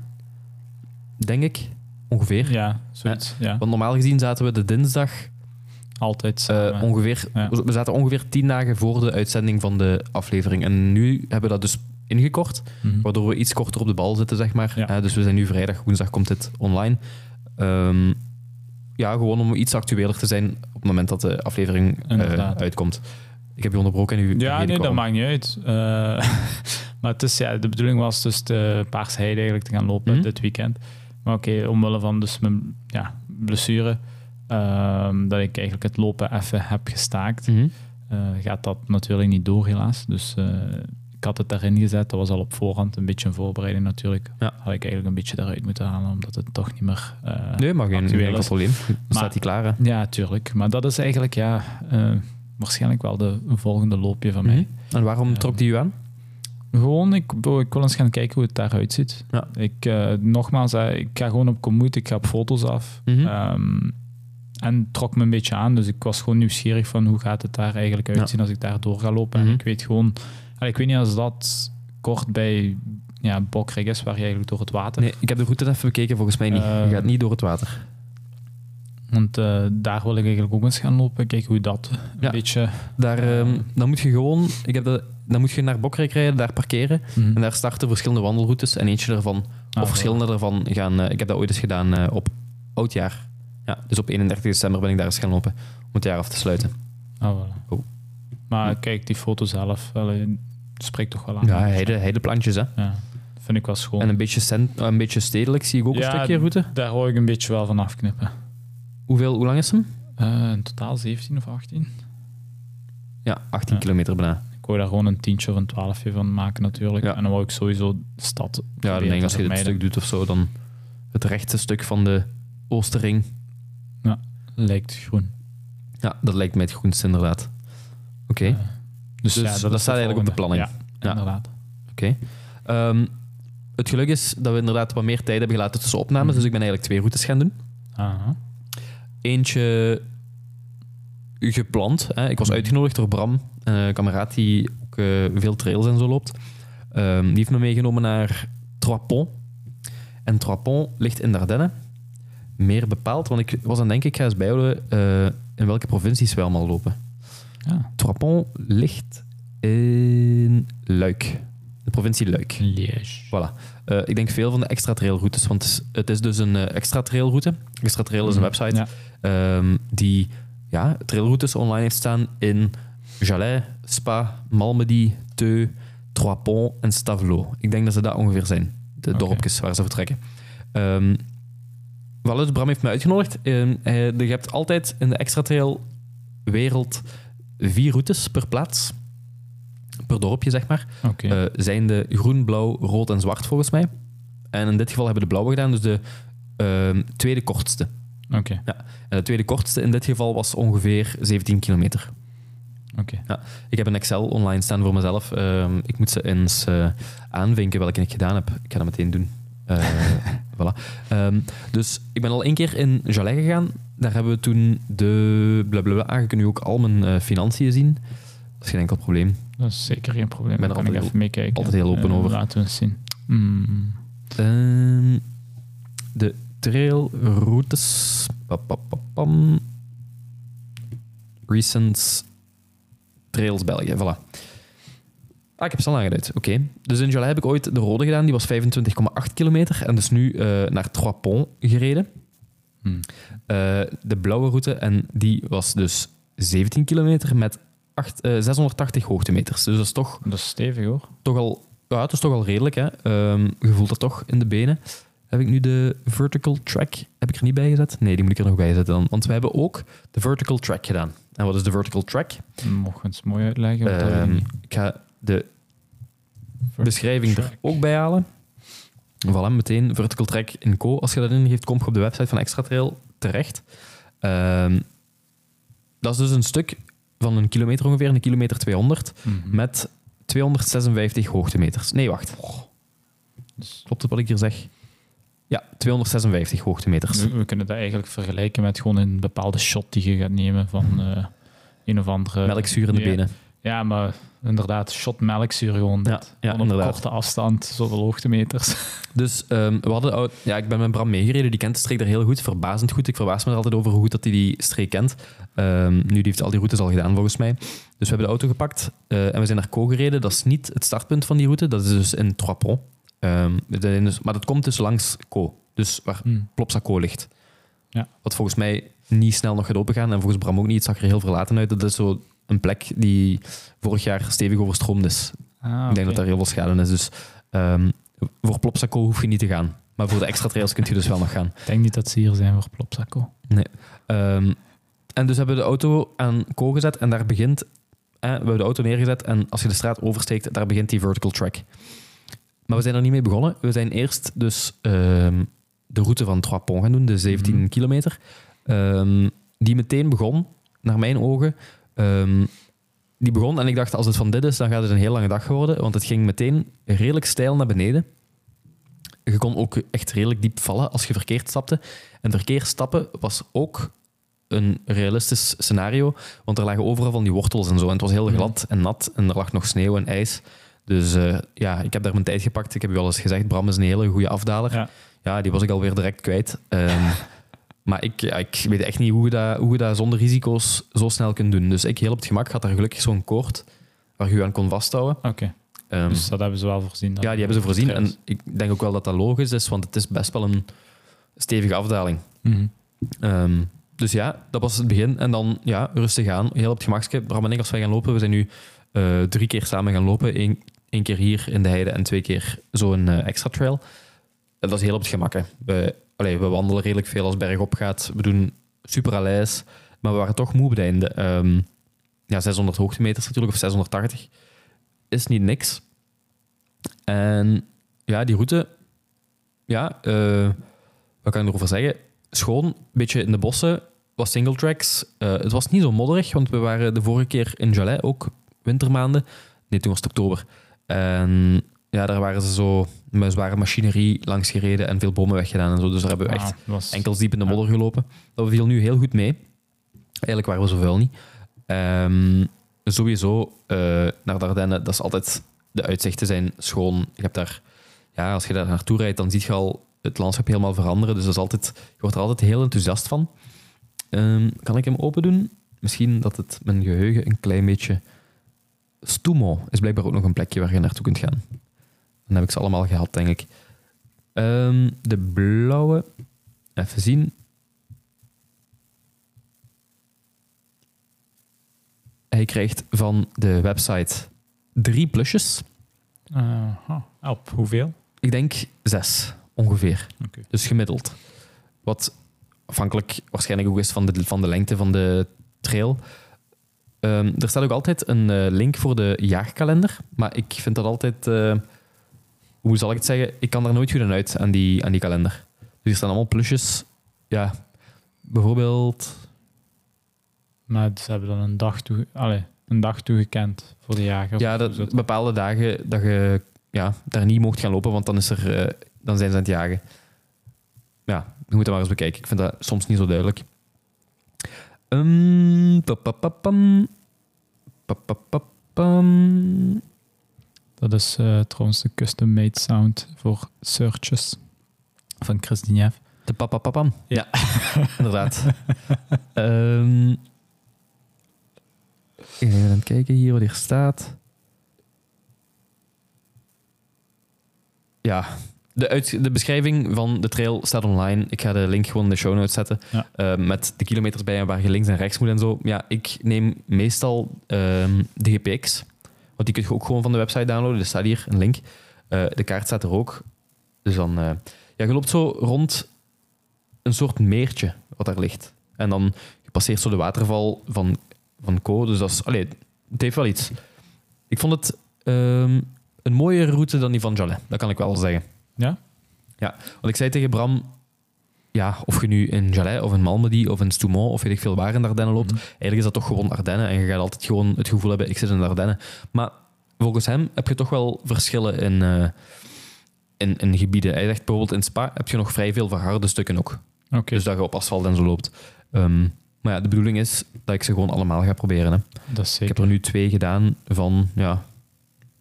Denk ik. Ongeveer. Ja, zoiets. Ja, Want normaal gezien zaten we de dinsdag altijd eh, ongeveer... Ja. We zaten ongeveer tien dagen voor de uitzending van de aflevering. En nu hebben we dat dus ingekort. Mhm. Waardoor we iets korter op de bal zitten, zeg maar. Ja. Eh, dus we zijn nu vrijdag, woensdag komt dit online. Ehm, ja, gewoon om iets actueler te zijn op het moment dat de aflevering eh, uitkomt. Ik heb je onderbroken en u... Ja, nee, dat maakt niet uit. Eh, maar het is, ja, de bedoeling was dus de Paarse eigenlijk te gaan lopen Mhm. dit weekend. Maar oké, omwille van dus mijn ja, blessure, ehm, dat ik eigenlijk het lopen even heb gestaakt, Mhm. eh, gaat dat natuurlijk niet door helaas. Dus eh, ik had het daarin gezet, dat was al op voorhand een beetje een voorbereiding natuurlijk. Ja. Had ik eigenlijk een beetje eruit moeten halen, omdat het toch niet meer Nee, maar geen, enkel probleem. Dan staat hij klaar, hè. Ja, tuurlijk. Maar dat is eigenlijk ja, waarschijnlijk wel de volgende loopje van mij. Mhm. En waarom Ja. trok die u aan? Gewoon, ik, wil- ik wil eens gaan kijken hoe het daaruit ziet. Ja. Ik, eh, nogmaals, eh, ik ga gewoon op Komoot, ik ga op foto's af. Mhm. Ehm, en trok me een beetje aan, dus ik was gewoon nieuwsgierig van hoe gaat het daar eigenlijk uitzien als ik daar door ga lopen. Mhm. En ik weet gewoon, ik weet niet als dat kort bij ja, is, waar je eigenlijk door het water... Nee, ik heb de route even bekeken, volgens mij niet. Eh, je gaat niet door het water. Want eh, daar wil ik eigenlijk ook eens gaan lopen, kijken hoe dat een Ja. beetje... Daar, ehm, dan moet je gewoon... Ik heb dat, dan moet je naar Bokrijk rijden, daar parkeren. Mhm. En daar starten verschillende wandelroutes. En eentje Ah, of verschillende daarvan, gaan... eh, ik heb dat ooit eens gedaan eh, op oudjaar. Ja, dus op 31 december ben ik daar eens gaan lopen. Om het jaar af te sluiten. Oh, voilà. Oh. Maar kijk, die foto zelf spreekt toch wel aan. Ja, heide, heideplantjes, hè. Ja, vind ik wel schoon. En een beetje, cent, een beetje stedelijk zie ik ook een stukje route. Daar wou ik een beetje wel van afknippen. Hoeveel, hoe lang is hem? Eh, in totaal 17 of 18. Ja, 18 Ja. kilometer bijna. Ik wou daar gewoon een tientje of een twaalfje van maken natuurlijk. Ja. En dan wou ik sowieso de stad Ja, denk als je dit vermijden. stuk doet of zo, dan het rechte stuk van de Oosterring. Lijkt groen. Ja, dat lijkt mij het groenste inderdaad. Oké, Eh, dus Dus ja, dat staat eigenlijk op de planning. Ja, Ja. inderdaad. oké. Ehm, het geluk is dat we inderdaad wat meer tijd hebben gelaten tussen opnames, Mhm. dus ik ben eigenlijk twee routes gaan doen. Aha. Eentje gepland. Hè. Ik was Mhm. uitgenodigd door Bram, een kameraad die ook eh, veel trails en zo loopt. Ehm, die heeft me meegenomen naar Trois Ponts. En Trois Ponts ligt in de Ardennen. Meer bepaald, want ik was aan het denken, ik ga eens bijhouden eh, in welke provincies we allemaal lopen. Ja. Trois Ponts ligt in Luik. De provincie Luik. Liège. Voilà. Eh, ik denk veel van de extra trailroutes, want het is, dus een eh, extra trailroute. Extra Trail is een website Ja. ehm, die ja, trailroutes online heeft staan in Jalais, Spa, Malmedy, Teu, Trois Ponts en Stavelot. Ik denk dat ze dat ongeveer zijn, de dorpjes waar ze vertrekken. Ehm voilà, dus Bram heeft me uitgenodigd. Ehm, je hebt altijd in de extra trail wereld vier routes per plaats. Per dorpje, zeg maar. Eh, zijn de groen, blauw, rood en zwart volgens mij. En in dit geval hebben we de blauwe gedaan, dus de ehm, tweede kortste. Oké. En de tweede kortste in dit geval was ongeveer 17 kilometer. Oké. Ik heb een Excel online staan voor mezelf. Ehm, ik moet ze eens eh, aanvinken welke ik gedaan heb. Ik ga dat meteen doen. Eh, voilà. Ehm, dus ik ben al één keer in Jalais gegaan. Daar hebben we toen de blablabla. Je kunt nu ook al mijn financiën zien. Dat is geen enkel probleem. Dat is zeker geen probleem. ben er kan ik even meekijken. altijd heel open Eh, over. Laten we eens zien. Mm. Ehm, de trailroutes. Papapapam. Recent Trails België, voilà. Ah, ik heb ze al aangeduid. Oké. Dus in July heb ik ooit de rode gedaan. Die was 25,8 kilometer. En dus nu eh, naar Trois Ponts gereden. Hmm. Eh, de blauwe route. En die was dus 17 kilometer met acht- eh, 680 hoogtemeters. Dus dat is toch Dat is stevig hoor. toch al, ja, het is toch al redelijk. Hè? Ehm, je voelt het toch in de benen. Heb ik nu de vertical track heb ik er niet bij gezet? Nee, die moet ik er nog bij zetten dan. Want we hebben ook de vertical track gedaan. En wat is de vertical track? Mocht eens mooi uitleggen? dat Ehm, ik ga de beschrijving er ook bij halen. Voilà, meteen vertical track in Co. Als je dat ingeeft, kom je op de website van Extra Trail terecht. Ehm, dat is dus een stuk van een kilometer ongeveer, een kilometer 200, Mhm. met 256 hoogtemeters. Nee, wacht. Dus Klopt het wat ik hier zeg? Ja, 256 hoogtemeters. we, we kunnen dat eigenlijk vergelijken met gewoon een bepaalde shot die je gaat nemen van eh, een of andere... Melkzuur in de ja, benen. Ja, maar inderdaad, shot melkzuur gewoon. Ja, ja, op inderdaad. korte afstand, zoveel hoogtemeters. Dus ehm, we hadden, ja, ik ben met Bram meegereden, die kent de streek daar heel goed, verbazend goed. Ik verbaas me er altijd over hoe goed dat hij die streek kent. Ehm, nu, die heeft al die routes al gedaan volgens mij. Dus we hebben de auto gepakt eh, en we zijn naar Co gereden. Dat is niet het startpunt van die route, dat is dus in Trois Ponts. Ehm, dus, maar dat komt dus langs Co, dus waar Hmm. Plopsaco ligt. Ja. Wat volgens mij niet snel nog gaat opengaan en volgens Bram ook niet. Het zag er heel verlaten uit. Dat is zo een plek die vorig jaar stevig overstroomd is. Ah, Ik denk dat daar heel veel schade is. Dus ehm, voor Plopsaco hoef je niet te gaan. Maar voor de extra trails kun je dus wel nog gaan. Ik denk niet dat ze hier zijn voor Plopsaco. Ehm, en dus hebben we de auto aan Co gezet en daar begint... Eh, we hebben de auto neergezet en als je de straat oversteekt, daar begint die vertical track. Maar we zijn er niet mee begonnen. We zijn eerst dus ehm, de route van Trois Ponts gaan doen, de 17 Mhm. kilometer. Die meteen begon, naar mijn ogen... ehm, die begon en ik dacht, als het van dit is, dan gaat het een heel lange dag worden. Want het ging meteen redelijk steil naar beneden. Je kon ook echt redelijk diep vallen als je verkeerd stapte. En verkeerd stappen was ook een realistisch scenario. Want er lagen overal van die wortels en zo. En het was heel glad en nat. En er lag nog sneeuw en ijs. Dus eh, ja, ik heb daar mijn tijd gepakt. Ik heb u al eens gezegd, Bram is een hele goede afdaler. Ja. Ja, die was ik alweer direct kwijt. Ehm, maar ik, ja, ik weet echt niet hoe je, dat, hoe je dat zonder risico's zo snel kunt doen. Dus ik heel op het gemak had daar gelukkig zo'n koord waar je je aan kon vasthouden. Oké, Ehm, dus dat hebben ze wel voorzien. ja, die hebben ze voorzien. En ik denk ook wel dat dat logisch is, want het is best wel een stevige afdaling. Mhm. Ehm, dus ja, dat was het begin. En dan ja, rustig aan, heel op het gemakje. Bram en ik, als wij gaan lopen, we zijn nu eh, drie keer samen gaan lopen. Eén één keer hier in de heide en twee keer zo'n eh, extra trail. En dat is heel op het gemak. Hè. We, allee, we wandelen redelijk veel als het bergop gaat. We doen super à l'aise. Maar we waren toch moe op het einde. Ehm, ja, 600 hoogtemeters natuurlijk, of 680. Is niet niks. En ja, die route... Ja, eh, wat kan ik erover zeggen? Schoon, een beetje in de bossen, was single tracks. Eh, het was niet zo modderig, want we waren de vorige keer in Jalais, ook wintermaanden. Nee, toen was het oktober. En ja, daar waren ze zo met zware machinerie langs gereden en veel bomen weggedaan en zo. Dus daar hebben we Ah, echt was- enkels diep in de modder gelopen. Dat viel nu heel goed mee. Eigenlijk waren we zo vuil niet. Ehm, sowieso eh, naar de Ardennen, dat is altijd... De uitzichten zijn schoon. Je hebt daar... Ja, als je daar naartoe rijdt, dan zie je al het landschap helemaal veranderen. Dus dat is altijd, je wordt er altijd heel enthousiast van. Ehm, kan ik hem open doen? Misschien dat het mijn geheugen een klein beetje... Stumo is blijkbaar ook nog een plekje waar je naartoe kunt gaan. Dan heb ik ze allemaal gehad, denk ik. Ehm, de blauwe... Even zien. Hij krijgt van de website drie plusjes. Aha. Op hoeveel? Ik denk zes, ongeveer. Dus gemiddeld. Wat afhankelijk waarschijnlijk ook is van de, van de lengte van de trail. Ehm, er staat ook altijd een eh, link voor de jaarkalender. Maar ik vind dat altijd... eh, hoe zal ik het zeggen? Ik kan daar nooit goed aan uit, aan die, aan die kalender. Dus hier staan allemaal plusjes. Ja, bijvoorbeeld... Maar ze hebben dan een dag, toe, allee, een dag toegekend voor de jager. Ja, dat, bepaalde dagen dat je ja, daar niet mocht gaan lopen, want dan, is er, eh, dan zijn ze aan het jagen. Ja, je moet dat maar eens bekijken. Ik vind dat soms niet zo duidelijk. Ehm, papapapam. Papapapam. Dat is eh, trouwens de custom-made sound voor searches van Chris Dinev. De papapapam. Ja. inderdaad. Ehm even aan het kijken hier wat hier staat. Ja, de, uit, de beschrijving van de trail staat online. Ik ga de link gewoon in de show notes zetten. Ja. Eh, met de kilometers bij en waar je links en rechts moet en zo. Ja, ik neem meestal ehm, de GPX. Want die kun je ook gewoon van de website downloaden. Er staat hier een link. Eh, de kaart staat er ook. Dus dan... eh, ja, je loopt zo rond een soort meertje wat daar ligt. En dan je passeert zo de waterval van, van Co. Dus dat is... Allee, het heeft wel iets. Ik vond het ehm, een mooiere route dan die van Jalais. Dat kan ik wel zeggen. Ja? Ja, want ik zei tegen Bram... Ja, of je nu in Jalais of in Malmedy of in Stoumont of weet ik veel waar in de Ardennen loopt, eigenlijk is dat toch gewoon Ardennen en je gaat altijd gewoon het gevoel hebben, ik zit in de Ardennen. Maar volgens hem heb je toch wel verschillen in, eh, in, in gebieden. Hij zegt bijvoorbeeld in Spa heb je nog vrij veel verharde stukken ook. Dus dat je op asfalt en zo loopt. Ehm, maar ja, de bedoeling is dat ik ze gewoon allemaal ga proberen. Hè. dat is Ik zeker. heb er nu twee gedaan van, ja,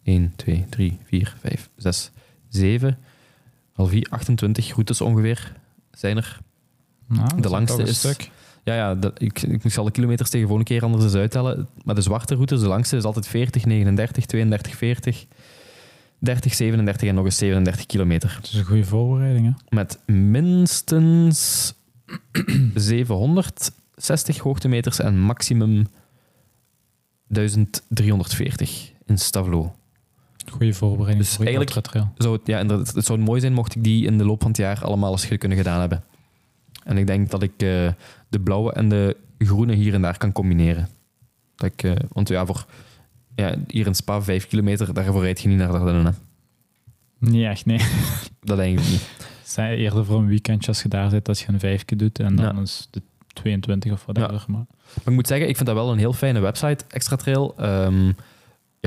1, 2, 3, 4, 5, 6, 7, al 4, 28 routes ongeveer zijn er. Nou, dat de langste is- stuk. Ja, ja dat, ik, ik zal de kilometers tegen volgende keer anders eens uittellen. Maar de zwarte routes, de langste is altijd 40, 39, 32, 40, 30, 37 en nog eens 37 kilometer. Het is een goede voorbereiding, hè? Met minstens 760 hoogtemeters en maximum 1340 in Stavlo. Goede voorbereiding Dus voor eigenlijk-. Zou het, ja, inderdaad, het zou mooi zijn mocht ik die in de loop van het jaar allemaal eens kunnen gedaan hebben. En ik denk dat ik eh, de blauwe en de groene hier en daar kan combineren. Dat ik, eh, want ja, voor ja, hier in Spa 5 kilometer, daarvoor rijd je niet naar de Ardennen. hè. Niet echt, nee. Dat eigenlijk niet. Zij eerder voor een weekendje als je daar zit, dat je een vijfje doet en dan Ja. is de 22 of whatever. Maar Maar ik moet zeggen, ik vind dat wel een heel fijne website, Extra Trail. Ehm,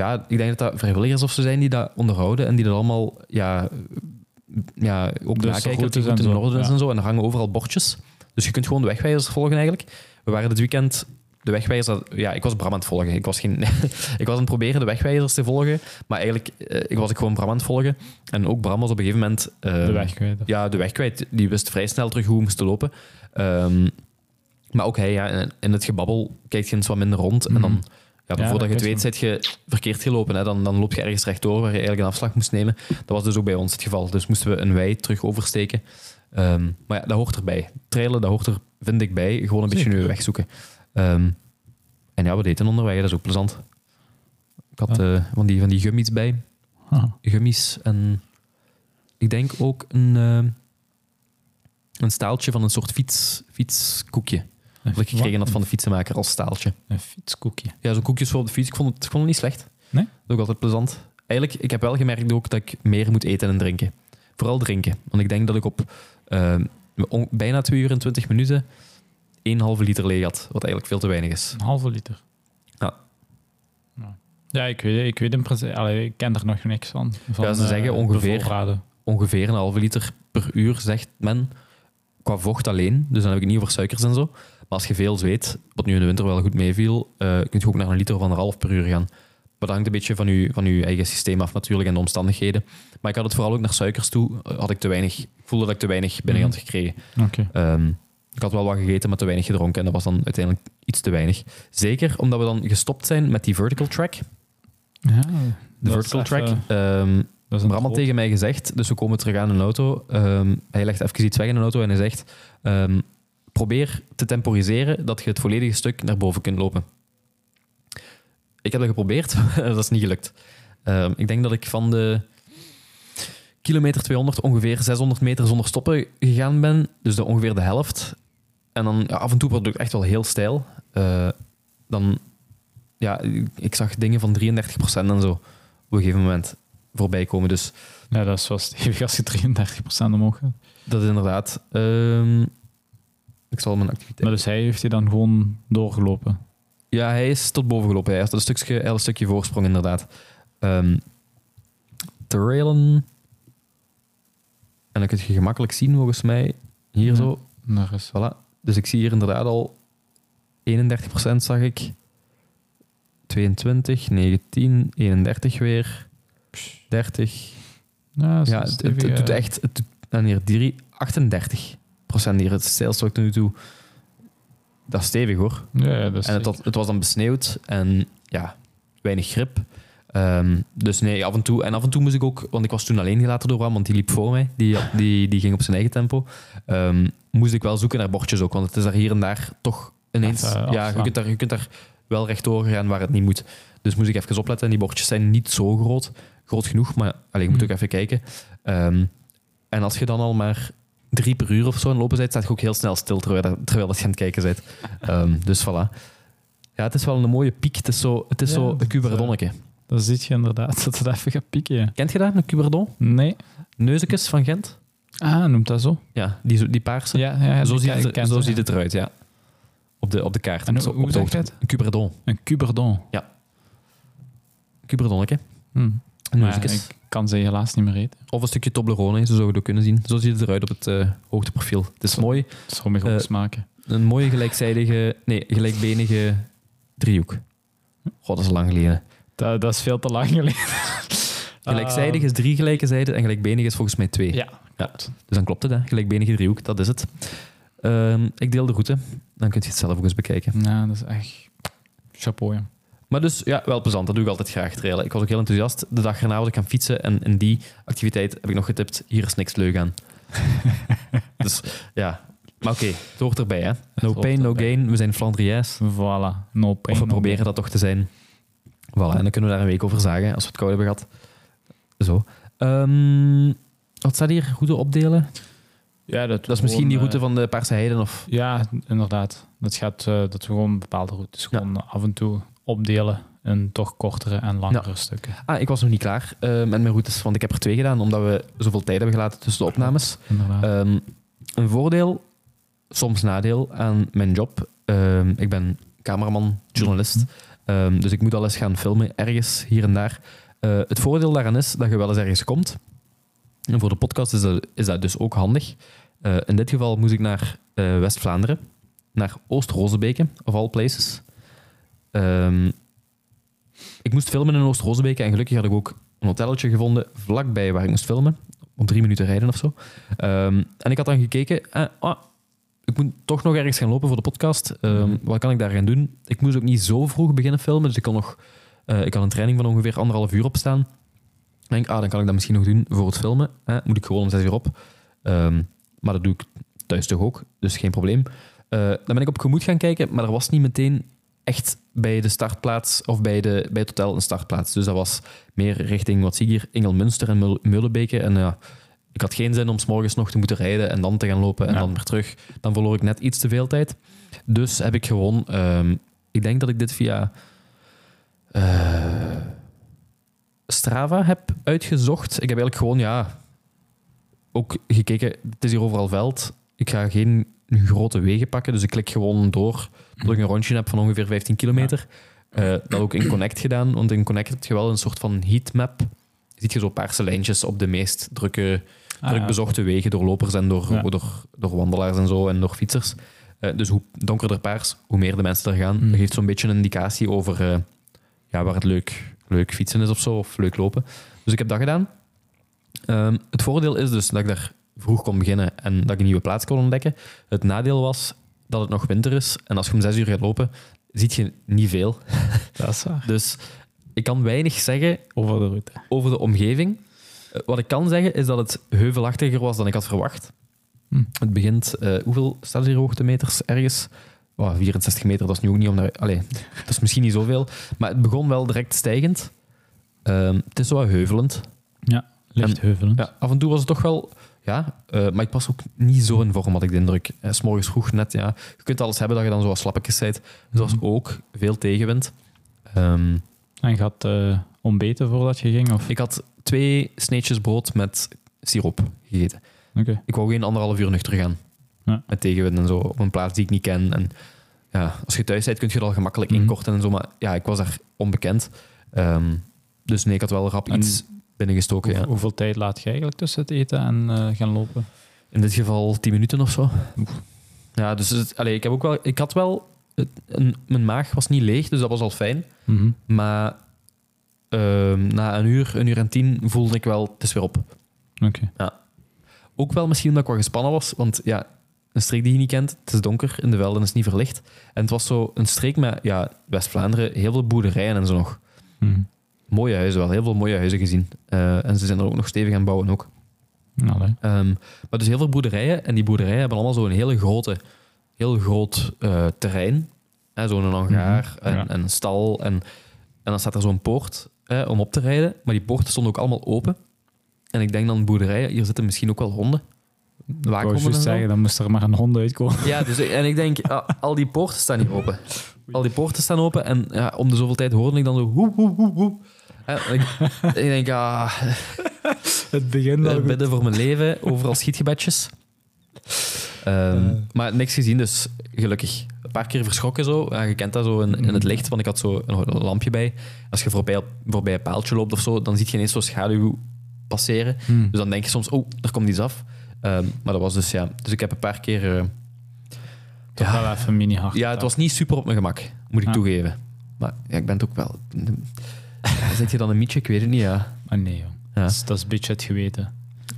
ja, ik denk dat dat vrijwilligers of zo zijn die dat onderhouden en die dat allemaal ja, ja, ook Dus nakijken dat goed in zo, orde is en zo. En er hangen overal bordjes. Dus je kunt gewoon de wegwijzers volgen eigenlijk. We waren dit weekend de wegwijzers... Ja, ik was Bram aan het volgen. Ik was, geen, ik was aan het proberen de wegwijzers te volgen. Maar eigenlijk eh, ik was ik gewoon Bram aan het volgen. En ook Bram was op een gegeven moment... de ehm, weg kwijt. ja, de weg kwijt. Die wist vrij snel terug hoe we moesten lopen. Ehm, maar ook hij, ja, in- het gebabbel kijkt je eens wat minder rond. En dan, ja, Ja, voordat je het weet, zit je verkeerd gelopen. Hè. Dan, dan loop je ergens rechtdoor waar je eigenlijk een afslag moest nemen. Dat was dus ook bij ons het geval. Dus moesten we een wei terug oversteken. Ehm, maar ja, dat hoort erbij. Trailen, dat hoort er, vind ik, bij. Gewoon een beetje nu weg zoeken. Ehm, en ja, we eten onderweg. Dat is ook plezant. Ik had eh, van, die, van die gummies bij Ah, gummies en ik denk ook een, eh, een staaltje van een soort fiets, fietskoekje. Dat ik gekregen had van de fietsenmaker als staaltje. Een fietskoekje. Ja, zo'n koekjes voor op de fiets. Ik vond het, ik vond het niet slecht. Nee? Dat is ook altijd plezant. Eigenlijk, ik heb wel gemerkt ook dat ik meer moet eten en drinken. Vooral drinken. Want ik denk dat ik op eh, on- bijna 2 uur en 20 minuten 1,5 liter leeg had. Wat eigenlijk veel te weinig is. Een halve liter. Ja. Ja, ik, weet, ik weet in principe... allee, ik ken er nog niks van. van Ja, ze eh, zeggen ongeveer- de voorraden. ongeveer een halve liter per uur, zegt men. Qua vocht alleen. Dus dan heb ik het niet over suikers en zo. Maar als je veel zweet, wat nu in de winter wel goed meeviel, eh kun je ook naar een liter of anderhalf per uur gaan. Maar dat hangt een beetje van je, van uw eigen systeem af natuurlijk en de omstandigheden. Maar ik had het vooral ook naar suikers toe. eh, Had ik, te weinig, ik voelde dat ik te weinig binnen had gekregen. Oké. Ehm, ik had wel wat gegeten, maar te weinig gedronken. En dat was dan uiteindelijk iets te weinig. Zeker omdat we dan gestopt zijn met die vertical track. Ja, De vertical track. even- ehm, dat is een Bram had tegen mij gezegd, dus we komen terug aan een auto. Ehm, hij legt even iets weg in een auto en hij zegt: ehm, probeer te temporiseren dat je het volledige stuk naar boven kunt lopen. Ik heb dat geprobeerd, dat is niet gelukt. Ehm, ik denk dat ik van de kilometer 200 ongeveer 600 meter zonder stoppen gegaan ben, dus de, ongeveer de helft. En dan ja, af en toe wordt het echt wel heel stijl. Eh, dan, ja, ik- zag dingen van 33% en zo op een gegeven moment voorbij komen. Dus Ja, dat is wel stevig als je 33% omhoog gaat. dat is inderdaad. ehm, ik zal mijn activiteit. Maar dus hij heeft hij dan gewoon doorgelopen. Ja, hij is tot boven gelopen. Hij had een stukje, hij had een stukje voorsprong, inderdaad. Ehm trailen. En dan kun je gemakkelijk zien, volgens mij, hier Ja. zo. Is Voilà. Dus ik zie hier inderdaad al 31% zag ik. 22, 19, 31 weer. 30. Ja, dat is Ja, een het, het, stevige- het doet echt... Het doet, en hier, drie- 38 procent hier. Het sales tot nu toe... Dat is stevig hoor. Ja, ja, dat is En het, had- het was dan besneeuwd en ja, weinig grip. Ehm, dus nee, af en toe. En af en toe moest ik ook, want ik was toen alleen gelaten door Bram, want die liep voor mij. Die, die, die ging op zijn eigen tempo. Ehm, moest ik wel zoeken naar bordjes ook, want het is daar hier en daar toch ineens. Even ja, je kunt, daar, je kunt daar wel rechtdoor gaan waar het niet moet. Dus moest ik even opletten. En die bordjes zijn niet zo groot. Groot genoeg, maar je moet Hmm. ook even kijken. Ehm, en als je dan al maar drie per uur of zo aan lopen bent, staat je ook heel snel stil terwijl, dat- terwijl dat je aan het kijken bent. Ehm, dus voilà. Ja, het is wel een mooie piek. Het is zo, het is Ja, zo dat, een cuberdonnetje. Dan zie je inderdaad dat het even gaat pieken. Kent je dat, een cuberdon? Nee. Neuzekes van Gent? Ah, noemt dat zo? Ja, die, die paarse. Ja, ja zo ziet, het, zo ziet het eruit, ja. Op de, op de kaart. En Op- hoe- zeg je het? Een cuberdon. Een cuberdon. Cuberdonnetje. Hm. Een Maar neuzekes. ik kan ze helaas niet meer eten. Of een stukje Toblerone, zo zou je het ook kunnen zien. Zo ziet het eruit op het eh, hoogteprofiel. Het is mooi. Dat zou goed Eh, smaken. Een mooie gelijkzijdige... Nee, gelijkbenige driehoek. God, dat is lang geleden. Dat, dat is veel te lang geleden. Gelijkzijdig is drie gelijke zijden en gelijkbenig is volgens mij twee. Ja, Dus dan klopt het, hè. Gelijkbenige driehoek, dat is het. Ehm, ik deel de route. Dan kun je het zelf ook eens bekijken. Ja, dat is echt chapeau. Ja. Maar dus, ja, wel plezant. Dat doe ik altijd graag, trailen. Ik was ook heel enthousiast. De dag erna was ik gaan fietsen en in die activiteit heb ik nog getipt, hier is niks leuk aan. dus ja, maar oké, het hoort erbij, hè. No hoort pain, no erbij. gain. We zijn Flandriërs. Voilà. No pain, Of we no proberen gain. dat toch te zijn. Voilà, en dan kunnen we daar een week over zagen, als we het koud hebben gehad. Zo. Ehm, wat staat hier? Route opdelen? Ja, dat, Dat is misschien die route van van de Paarse Heiden of... Ja, inderdaad. Dat gaat eh, dat we gewoon bepaalde routes gewoon af en toe opdelen in toch kortere en langere stukken. Ah, ik was nog niet klaar eh, met mijn routes, want ik heb er twee gedaan, omdat we zoveel tijd hebben gelaten tussen de opnames. Ehm, een voordeel, soms nadeel aan mijn job. Ehm, ik ben cameraman, journalist, Ehm, dus ik moet al eens gaan filmen, ergens hier en daar. Eh, het voordeel daaraan is dat je wel eens ergens komt. En voor de podcast is dat, is dat dus ook handig. Eh, in dit geval moest ik naar West-Vlaanderen, naar Oost-Rozebeke, of all places. Ehm, ik moest filmen in Oost-Rozebeke en gelukkig had ik ook een hotelletje gevonden vlakbij waar ik moest filmen. Op drie minuten rijden of zo. Ehm, en ik had dan gekeken, eh, ah, ik moet toch nog ergens gaan lopen voor de podcast. Ehm, Wat kan ik daar gaan doen? Ik moest ook niet zo vroeg beginnen filmen, dus ik kon nog... eh, ik had een training van ongeveer anderhalf uur opstaan. Ik denk, ah, dan kan ik dat misschien nog doen voor het filmen. Moet ik gewoon om zes uur op. Maar dat doe ik thuis toch ook, dus geen probleem. Eh, dan ben ik op gemoed gaan kijken, maar er was niet meteen echt bij de startplaats of bij, de, bij het hotel een startplaats. Dus dat was meer richting, wat zie ik hier, Engelmünster en Mul- Meulenbeke. En ja, ik had geen zin om s morgens nog te moeten rijden en dan te gaan lopen en Ja. dan weer terug. Dan verloor ik net iets te veel tijd. Dus heb ik gewoon, ehm, ik denk dat ik dit via eh, Strava heb uitgezocht. Ik heb eigenlijk gewoon, ja, ook gekeken. Het is hier overal veld. Ik ga geen grote wegen pakken, dus ik klik gewoon door tot ik een rondje heb van ongeveer 15 kilometer. Eh, dat ook in Connect gedaan, want in Connect heb je wel een soort van heatmap. Ziet je zo paarse lijntjes op de meest drukke, Ah, druk bezochte wegen door lopers en door, door, door wandelaars en zo en door fietsers. Eh, dus hoe donkerder paars, hoe meer de mensen er gaan. Mm. Dat geeft zo'n beetje een indicatie over eh, ja, waar het leuk, leuk fietsen is of zo, of leuk lopen. Dus ik heb dat gedaan. Ehm, het voordeel is dus dat ik daar vroeg kon beginnen en dat ik een nieuwe plaats kon ontdekken. Het nadeel was dat het nog winter is en als je om zes uur gaat lopen, ziet je niet veel. Dat is waar. Dus ik kan weinig zeggen Over de route. over de omgeving. Eh, Wat ik kan zeggen is dat het heuvelachtiger was dan ik had verwacht. Hm. Het begint, eh, hoeveel staat er hier hoogtemeters ergens? Oh, 64 meter, dat is nu ook niet om naar. Allee, dat is misschien niet zoveel. Maar het begon wel direct stijgend. Ehm, het is wat heuvelend. Ja, licht En- heuvelend. Ja, af en toe was het toch wel. Ja, eh, maar ik was ook niet zo in vorm, had ik de indruk. Eh, 's morgens vroeg net, ja. Je kunt alles hebben dat je dan zo slappetjes bent. Dus dat was Mhm. ook veel tegenwind. Ehm, En je had eh, ontbeten voordat je ging? Of? ik had twee sneetjes brood met siroop gegeten. Oké. Ik wou geen anderhalf uur nuchter gaan. Ja. Met tegenwind en zo, op een plaats die ik niet ken. En ja, als je thuis bent, kun je het al gemakkelijk Mhm. inkorten en zo. Maar ja, ik was daar onbekend. Ehm, dus nee, ik had wel rap En iets binnengestoken. Hoe- Ja. Hoeveel tijd laat je eigenlijk tussen het eten en eh, gaan lopen? In dit geval tien minuten of zo. Ja, dus het, allee, ik, heb ook wel, ik had wel het- een- mijn maag was niet leeg, dus dat was al fijn. Mhm. Maar ehm, na een uur, een uur en tien voelde ik wel, het is weer op. Oké. Ook wel misschien omdat ik wat gespannen was, want ja, een streek die je niet kent, het is donker, in de velden is niet verlicht. En het was zo een streek met, ja, West-Vlaanderen, heel veel boerderijen en zo nog. Mhm. Mooie huizen wel, heel veel mooie huizen gezien. Eh, en ze zijn er ook nog stevig aan het bouwen ook. Allee. Ehm, maar dus heel veel boerderijen. En die boerderijen hebben allemaal zo'n hele grote, heel groot eh, terrein. Hè, zo'n hangaar Mhm, en, ja. en een stal. En, en dan staat er zo'n poort om op te rijden. Maar die poorten stonden ook allemaal open. En ik denk dan boerderijen, hier zitten misschien ook wel honden. Ik wou en zo. zeggen, dan moest er maar een hond uitkomen. Ja, dus, en ik denk, al die poorten staan hier open. Al die poorten staan open. En ja, om de zoveel tijd hoorde ik dan zo... Woe, woe. Ik, ik denk, ah, Het begint Eh, bidden voor mijn leven, overal schietgebedjes. Ehm, Maar niks gezien, dus gelukkig. Een paar keer verschrokken zo. Ja, je kent dat zo in, in het licht, want ik had zo een, een lampje bij. Als je voorbij, voorbij een paaltje loopt of zo, dan zie je ineens zo'n schaduw passeren. Hmm. Dus dan denk je soms, oh, er komt iets af. Ehm, maar dat was dus, ja... Dus ik heb een paar keer... eh, Toch wel even mini hard. ja, het was niet super op mijn gemak, moet ik Ja. toegeven. Maar ja, ik ben het ook wel... Zet je dan een mietje? Ik weet het niet, ja. Maar nee, joh. Ja. Dat, is, dat is een beetje het geweten.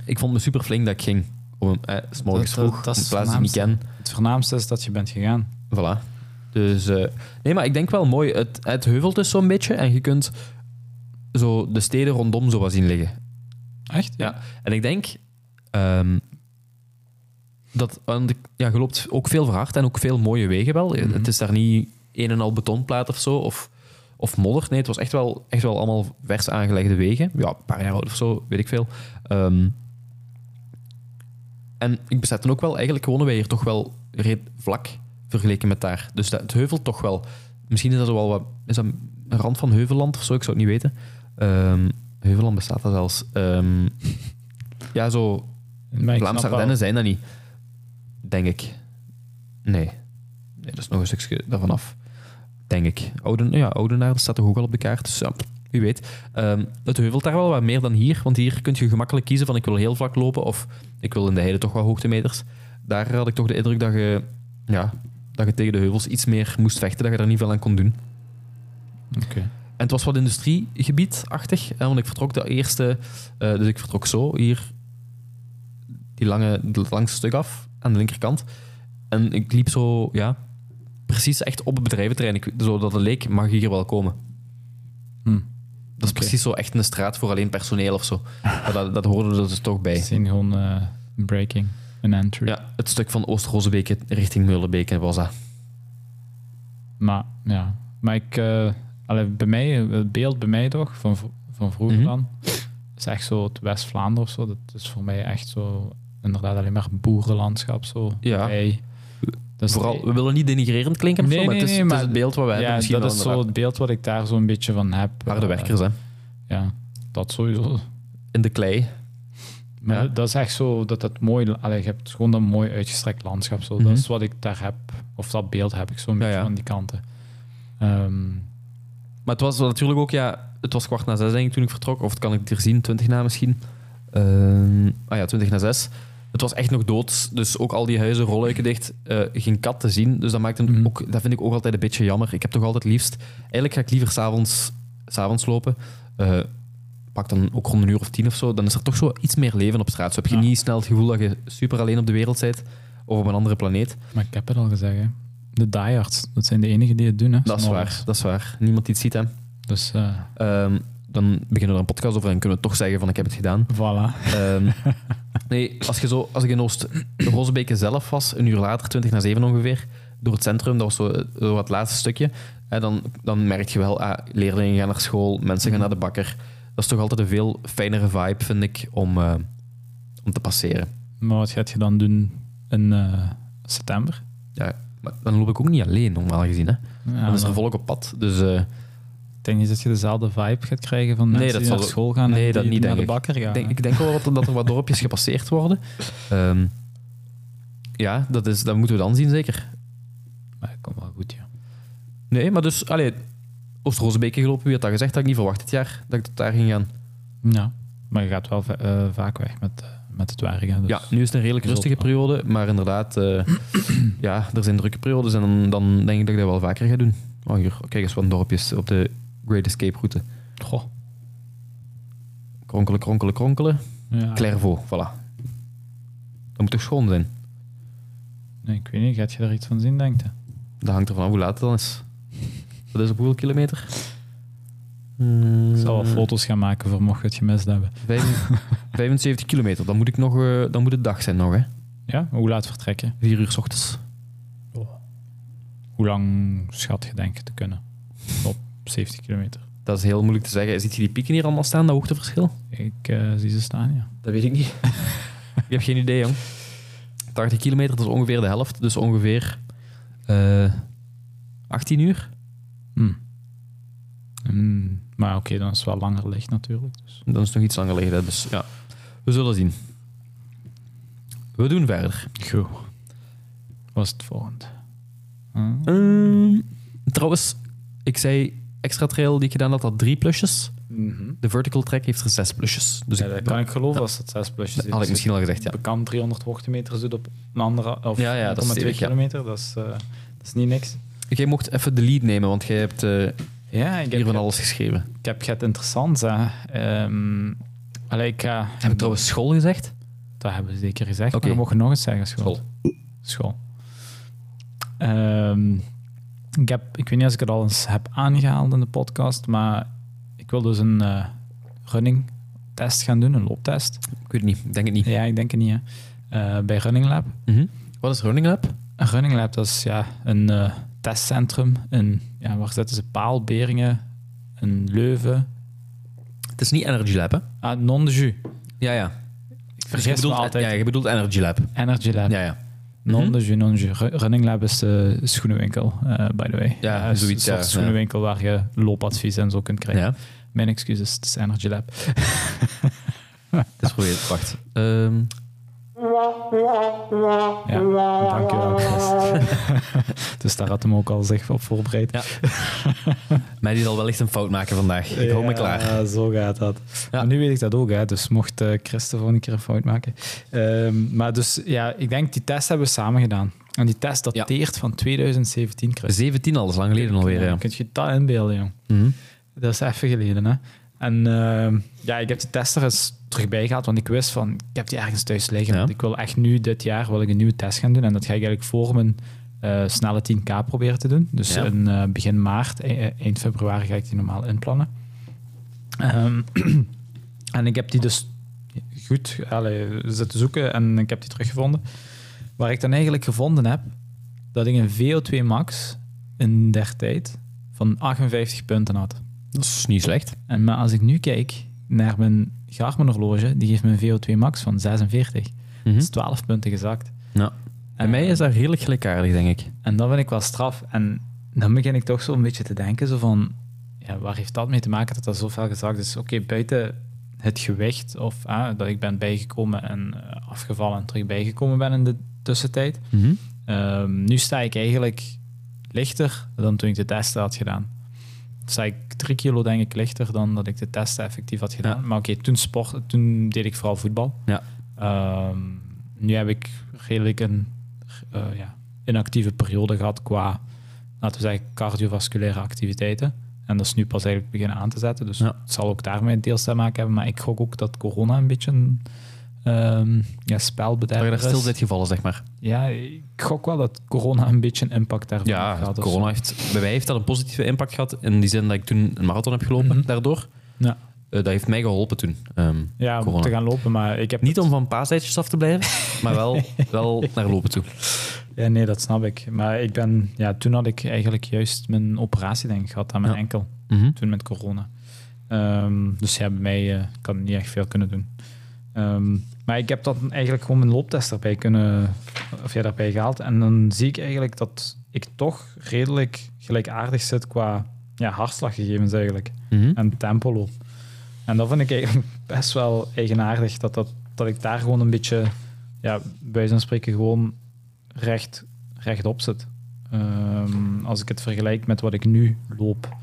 Ik vond me super flink dat ik ging. Om, eh, s morgens Dat- dat- vroeg, dat is een plaats die ik niet ken. Het voornaamste is dat je bent gegaan. Voilà. Dus, eh, nee, maar ik denk wel mooi. Het, het heuvelt dus zo'n beetje en je kunt zo de steden rondom zo wat zien liggen. Echt? Ja. En ik denk ehm, dat want ik- ja, je loopt ook veel verhard en ook veel mooie wegen wel. Mhm. Het is daar niet een en al betonplaat of zo of, of modder. Nee, het was echt wel, echt wel allemaal vers aangelegde wegen. Ja, een paar jaar oud of zo, weet ik veel. Ehm, en ik besef ook wel, eigenlijk wonen wij hier toch wel reed vlak vergeleken met daar. Dus dat, het heuvelt toch wel. Misschien is dat wel wat... Is dat een rand van Heuvelland of zo? Ik zou het niet weten. Ehm, Heuvelland bestaat dat zelfs. Ehm, ja, zo... Vlaamse Ardennen zijn dat niet. Denk ik. Nee. Nee, dat is nog een stukje daarvan af. Denk ik. Ouden, ja, Oudenaar dat staat toch ook al op de kaart. Dus ja, wie weet. Ehm, het heuvelt daar wel wat meer dan hier. Want hier kun je gemakkelijk kiezen van ik wil heel vlak lopen of ik wil in de heide toch wat hoogtemeters. Daar had ik toch de indruk dat je, ja, dat je tegen de heuvels iets meer moest vechten. Dat je daar niet veel aan kon doen. Oké. En het was wat industriegebiedachtig. Hè, want ik vertrok de eerste... eh, dus ik vertrok zo, hier... Die lange, het langste stuk af, aan de linkerkant. En ik liep zo, ja... Precies echt op het bedrijventerrein. Ik, zodat het leek, mag je hier wel komen. Hm. Dat is precies zo echt een straat voor alleen personeel of zo. Maar dat, dat hoorde er dus toch bij. Zijn gewoon eh, breaking, een entry. Ja, het stuk van Oost-Rozenbeek richting Meulenbeek was dat. Maar ja, maar ik, allee, bij mij, het beeld bij mij toch, van, van vroeger Mhm. dan, is echt zo het West-Vlaanderen of zo. Dat is voor mij echt zo, inderdaad, alleen maar boerenlandschap zo. Ja. Dat is Vooral, we willen niet denigrerend klinken of Nee, zo, maar nee, het is, nee, het is maar- het beeld wat wij ja, hebben. Misschien dat is zo het beeld wat ik daar zo'n beetje van heb. Harde Eh, werkers, hè. Ja, dat sowieso. In de klei. Maar Ja. dat is echt zo dat het mooi, allee, je hebt gewoon dat mooi uitgestrekt landschap. Zo. Mhm. Dat is wat ik daar heb, of dat beeld heb ik zo'n Ja, beetje ja. van die kanten. Ehm, Maar het was natuurlijk ook, ja, het was kwart na zes denk ik toen ik vertrok. Of het kan ik hier zien, twintig na misschien. Ehm, ah ja, twintig na zes. Het was echt nog dood, dus ook al die huizen, rolluiken dicht, eh, geen kat te zien. Dus dat, maakt hem Mhm. ook, dat vind ik ook altijd een beetje jammer. Ik heb toch altijd liefst... Eigenlijk ga ik liever s'avonds avonds lopen. Eh, pak dan ook rond een uur of tien of zo. Dan is er toch zo iets meer leven op straat. Zo heb je Ja. niet snel het gevoel dat je super alleen op de wereld bent. Of op een andere planeet. maar ik heb het al gezegd, hè. de diehards, dat zijn de enigen die het doen. Hè, Dat is waar, dat is waar. Niemand die het ziet, hè. Dus eh Ehm, dan beginnen we er een podcast over en kunnen we toch zeggen van ik heb het gedaan. voilà. Ehm, nee, als, je zo, als ik in Oost-Rosebeke zelf was, een uur later, 20 na 7 ongeveer, door het centrum, dat was zo, zo het laatste stukje, hè, dan, dan merk je wel, ah, leerlingen gaan naar school, mensen gaan naar de bakker. Dat is toch altijd een veel fijnere vibe, vind ik, om, eh, om te passeren. Maar wat gaat je dan doen in eh, september? Ja, maar dan loop ik ook niet alleen, normaal gezien. Hè. Ja, Dan is er volk op pad. Dus eh, Ik denk niet dat je dezelfde vibe gaat krijgen van Nee, dat die naar school gaan nee, en dat niet, naar de bakker gaan. ik, denk, ik denk wel dat er wat dorpjes gepasseerd worden. Ehm, ja, dat, is, dat moeten we dan zien, zeker. Maar dat komt wel goed, ja. Nee, maar dus, allee, Oost-Rozenbeke gelopen. Wie had dat gezegd? Dat ik niet verwacht dit jaar dat ik tot daar ging gaan. Ja, maar je gaat wel eh, vaak weg met, eh, met het werken. Dus Ja, nu is het een redelijk rustige periode, maar inderdaad, eh, ja, er zijn drukke periodes en dan, dan denk ik dat ik dat wel vaker ga doen. Oh, hier, kijk eens wat dorpjes op de Great Escape route. Goh, Kronkelen, kronkelen, kronkelen. ja. Clairvaux, voilà. Dat moet toch schoon zijn? Nee, ik weet niet, gaat je daar iets van zien, denkt je? Dat hangt ervan af hoe laat het dan is. Wat is op hoeveel kilometer? Ik zal wel foto's gaan maken voor mocht je het gemist hebben. Vijf- 75 kilometer, dan moet, ik nog, eh, dan moet het dag zijn nog, hè? Ja, hoe laat vertrekken? 4 uur s ochtends. Hoe lang schat je denk je te kunnen? Op 70 kilometer. Dat is heel moeilijk te zeggen. Ziet je die pieken hier allemaal staan, dat hoogteverschil? Ik eh, zie ze staan, ja. Dat weet ik niet. ik heb geen idee, jong. 80 kilometer, dat is ongeveer de helft. Dus ongeveer eh 18 uur. Hm. Mm, maar oké, dan is het wel langer licht natuurlijk. Dus. Dan is het nog iets langer liggen. Dus ja, we zullen zien. We doen verder. Goed. Wat is het volgende? Hm? Ehm, trouwens, ik zei extra trail die ik gedaan had, had drie plusjes. De vertical track heeft er zes plusjes. Dus Ja, ik, dat kan ik geloven als het 6 plusjes is. had ik Dus misschien al gezegd, ja. Bekend 300 hoogtemeters doet op een andere, of Ja, ja, dat is 1,2 stevig, ja. kilometer. Dat, is, eh, dat is niet niks. Jij mocht even de lead nemen, want jij hebt eh, Ja, ik hier heb, van alles geschreven. ik heb het interessant. Hè. Ehm, allee, ik ga... Heb ik trouwens school gezegd? Dat hebben we zeker gezegd. Oké. Maar we mogen nog eens zeggen, school. School. Ehm, ik, heb, ik weet niet of ik het al eens heb aangehaald in de podcast, maar ik wil dus een eh, running test gaan doen, een looptest. Ik weet het niet. Ik denk het niet. Ja, ik denk het niet. Hè. Eh, bij Running Lab. Mhm. Wat is Running Lab? Een Running Lab, dat is ja, een eh, testcentrum. In, ja, waar zitten ze? Paalberingen, in Leuven. Het is niet Energy Lab, hè? Ah, non de jus. Ja, ja. Ik je vergis me bedoelt, altijd. Ja, je bedoelt Energy Lab. Energy Lab. Ja, ja. Non Mhm. de jus, non de jus. Ru- Running Lab is de schoenenwinkel, eh, by the way. Ja, is zoiets, Een soort ja, schoenenwinkel waar je loopadvies en zo kunt krijgen. ja. Mijn excuses, het is Energy Lab. Het is geprobeerd. Wacht. Ehm, Ja, dankjewel dus daar had hem ook al zich op voorbereid. Ja. mij die zal wellicht een fout maken vandaag. Ik hou me klaar. Zo gaat dat. Maar nu weet ik dat ook, hè. dus mocht eh Chris de volgende keer een fout maken. Ehm, maar dus, ja, ik denk, die test hebben we samen gedaan. En die test dateert van 2017, Chris. 17 al, dat is lang geleden alweer. Ja. Kun je dat inbeelden, jong? Mhm. Dat is even geleden, hè. En ehm, ja, ik heb die test er eens terug bij gehaald, want ik wist van, ik heb die ergens thuis liggen. Ja. Ik wil echt nu, dit jaar, wil ik een nieuwe test gaan doen. En dat ga ik eigenlijk voor mijn eh, snelle 10k proberen te doen. Dus Ja. in eh, begin maart, e- eind februari ga ik die normaal inplannen. Ehm, en ik heb die dus goed allee, zitten zoeken en ik heb die teruggevonden. Waar ik dan eigenlijk gevonden heb, dat ik een VO2 max in der tijd van 58 punten had. Dat is niet slecht. En maar als ik nu kijk naar mijn Garmin horloge, die geeft me een VO2 max van 46. Mhm. Dat is 12 punten gezakt. Bij mij is dat redelijk gelijkaardig, denk ik. En dat vind ik wel straf. En dan begin ik toch zo een beetje te denken, zo van, ja, waar heeft dat mee te maken dat dat zoveel gezakt is? Oké, buiten het gewicht of ah, dat ik ben bijgekomen en eh, afgevallen en terug bijgekomen ben in de tussentijd. Mhm. Ehm, nu sta ik eigenlijk lichter dan toen ik de testen had gedaan. Sta ik drie kilo denk ik lichter dan dat ik de testen effectief had gedaan. Ja. Maar oké, toen sport, toen deed ik vooral voetbal. Ja. Ehm, nu heb ik redelijk een eh, ja, inactieve periode gehad qua, laten we zeggen, cardiovasculaire activiteiten. En dat is nu pas eigenlijk beginnen aan te zetten. Dus Ja. het zal ook daarmee deels te maken hebben. Maar ik gok ook dat corona een beetje een ehm ja, Dat spelbederver je daar stil is. zit gevallen, zeg maar. Ja, ik gok wel dat corona een beetje een impact daarvan Ja, heeft gehad. of corona heeft, bij mij heeft dat een positieve impact gehad. In die zin dat ik toen een marathon heb gelopen, Mhm. daardoor. Ja. Eh, dat heeft mij geholpen toen. ehm, Ja, om corona. te gaan lopen, maar ik heb... Niet om van paaseitjes af te blijven, maar wel, wel naar lopen toe. Ja, nee, dat snap ik. Maar ik ben... Ja, toen had ik eigenlijk juist mijn operatie denk ik gehad aan mijn Ja. enkel. Mhm. Toen met corona. Ehm, dus ja, bij mij eh, kan niet echt veel kunnen doen. Maar ik heb dan eigenlijk gewoon mijn looptest erbij kunnen... Of ja, daarbij gehaald. En dan zie ik eigenlijk dat ik toch redelijk gelijkaardig zit qua ja, hartslaggegevens eigenlijk. Mhm. en tempo loop. En dat vind ik eigenlijk best wel eigenaardig, dat, dat, dat ik daar gewoon een beetje, ja, bij van spreken, gewoon recht, rechtop zit. Ehm, als ik het vergelijk met wat ik nu loop,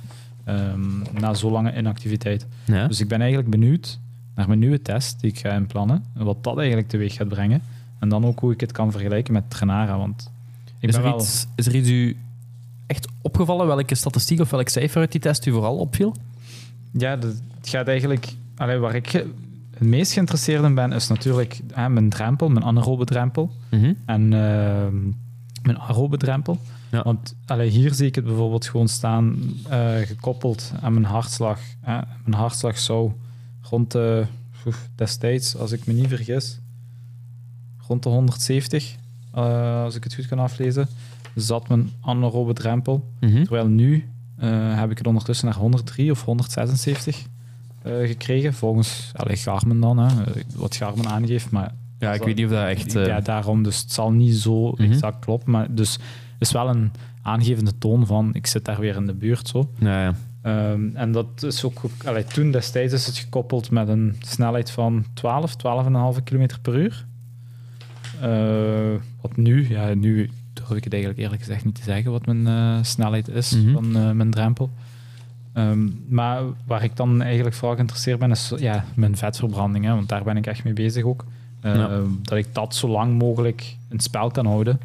ehm, na zo lange inactiviteit. Ja. Dus ik ben eigenlijk benieuwd naar mijn nieuwe test die ik ga inplannen. En wat dat eigenlijk teweeg gaat brengen. En dan ook hoe ik het kan vergelijken met Trenara. Want ik Is ben er, wel... iets, is er iets u echt opgevallen? Welke statistiek of welk cijfer uit die test u vooral opviel? Ja, het gaat eigenlijk... Allee, waar ik het meest geïnteresseerd in ben, is natuurlijk hè, mijn drempel, mijn anaerobe drempel. En ehm, mijn aerobe drempel. Ja. Want allee, hier zie ik het bijvoorbeeld gewoon staan, eh, gekoppeld aan mijn hartslag. hè. mijn hartslag zou rond de, destijds, als ik me niet vergis, rond de 170, eh, als ik het goed kan aflezen, zat mijn anaerobe drempel. Mhm. Terwijl nu eh, heb ik het ondertussen naar 103 of 176 eh, gekregen, volgens allee, Garmin dan, hè, wat Garmin aangeeft. Maar Ja, ik weet niet of dat echt... ja, daarom. Dus het zal niet zo Mhm. exact kloppen. Maar dus het is wel een aangevende toon van ik zit daar weer in de buurt. Zo. ja, ja. Ehm, en dat is ook... Allee, toen destijds is het gekoppeld met een snelheid van 12, 12,5 km per uur. Eh, wat nu... Ja, nu durf ik het eigenlijk eerlijk gezegd niet te zeggen wat mijn eh, snelheid is Mhm. van eh, mijn drempel. Ehm, maar waar ik dan eigenlijk vooral geïnteresseerd ben, is ja, mijn vetverbranding. Hè, want daar ben ik echt mee bezig ook. Eh, Ja. Dat ik dat zo lang mogelijk in spel kan houden.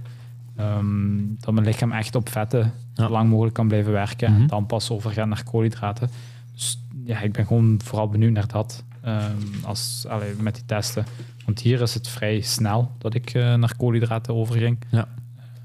Ehm, dat mijn lichaam echt op vetten Ja. zo lang mogelijk kan blijven werken. Mhm. En dan pas overgaan naar koolhydraten. Dus ja, ik ben gewoon vooral benieuwd naar dat. ehm, als, allee, met die testen. Want hier is het vrij snel dat ik eh, naar koolhydraten overging. Ja.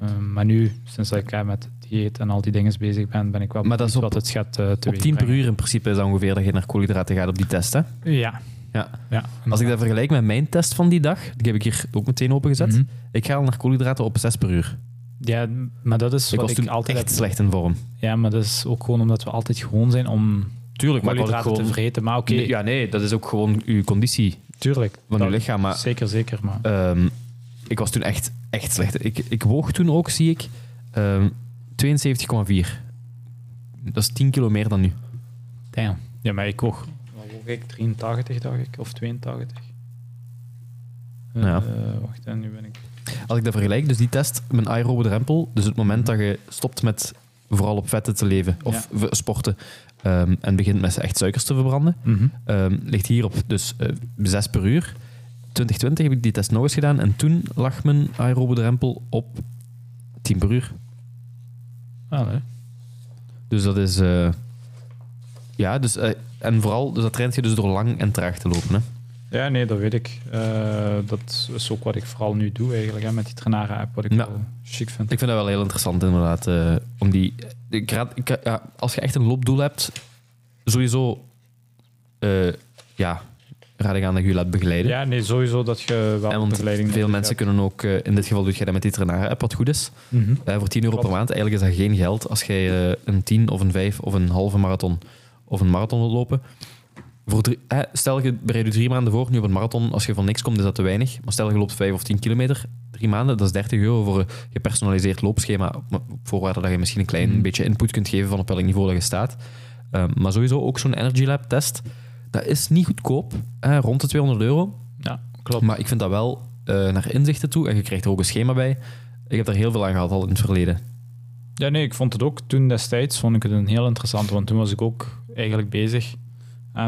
Ehm, maar nu, sinds ik eh, met dieet en al die dingen bezig ben, ben ik wel Maar dat is op- wat het gaat eh Op teweeg 10 per uur in principe is dat ongeveer dat je naar koolhydraten gaat op die test, hè? Ja. Ja. ja. Als ik dat vergelijk met mijn test van die dag, die heb ik hier ook meteen opengezet. Mhm. Ik ga al naar koolhydraten op 6 per uur. Ja, maar dat is Ik wat was ik toen altijd echt heb. slecht in vorm. Ja, maar dat is ook gewoon omdat we altijd gewoon zijn om Tuurlijk, maar te vreten. Maar oké, Nee, Ja, nee, dat is ook gewoon uw conditie tuurlijk. van uw lichaam. Maar Zeker, zeker. Maar ehm, ik was toen echt, echt slecht. Ik, ik woog toen ook, zie ik, ehm 72,4. Dat is 10 kilo meer dan nu. damn. Ja, maar ik woog ik? 83, dacht ik. Of 82. Eh, Ja. wacht, en nu ben ik... Als ik dat vergelijk, dus die test, mijn aerobe drempel, dus het moment dat je stopt met vooral op vetten te leven of sporten ehm, en begint met echt suikers te verbranden, Mhm. ehm, ligt hier op dus eh 6 per uur. 2020 heb ik die test nog eens gedaan en toen lag mijn aerobe drempel op 10 per uur. Ah, nee. Dus dat is... eh, ja, dus, eh, en vooral, dus dat traint je dus door lang en traag te lopen. Hè? Ja, nee, dat weet ik. Eh, dat is ook wat ik vooral nu doe eigenlijk, hè, met die Trainara-app, wat ik Ja. wel chic vind. Ik vind dat wel heel interessant inderdaad. eh, om die, ik raad, ik, ja, als je echt een loopdoel hebt, sowieso ja, raad ik aan dat je je laat begeleiden. Ja, nee, sowieso dat je wel En want begeleiding veel mensen hebt. kunnen ook, in dit geval doe je dat met die Trainara-app, wat goed is. Mhm. Voor 10 euro per maand, eigenlijk is dat geen geld als jij een 10 of een 5 of een halve marathon of een marathon wilt lopen. Voor drie, eh, stel je bereidt je drie maanden voor, nu op een marathon, als je van niks komt is dat te weinig. Maar stel je loopt 5 of 10 kilometer, drie maanden, dat is 30 euro voor een gepersonaliseerd loopschema, op, op voorwaarde dat je misschien een klein Mhm. beetje input kunt geven van op welk niveau dat je staat. Eh, maar sowieso ook zo'n Energy Lab test, dat is niet goedkoop, eh, rond de 200 euro. Ja, klopt. Maar ik vind dat wel eh, naar inzichten toe en je krijgt er ook een schema bij. Ik heb daar heel veel aan gehad al in het verleden. Ja, nee, ik vond het ook toen destijds vond ik het een heel interessant, want toen was ik ook eigenlijk bezig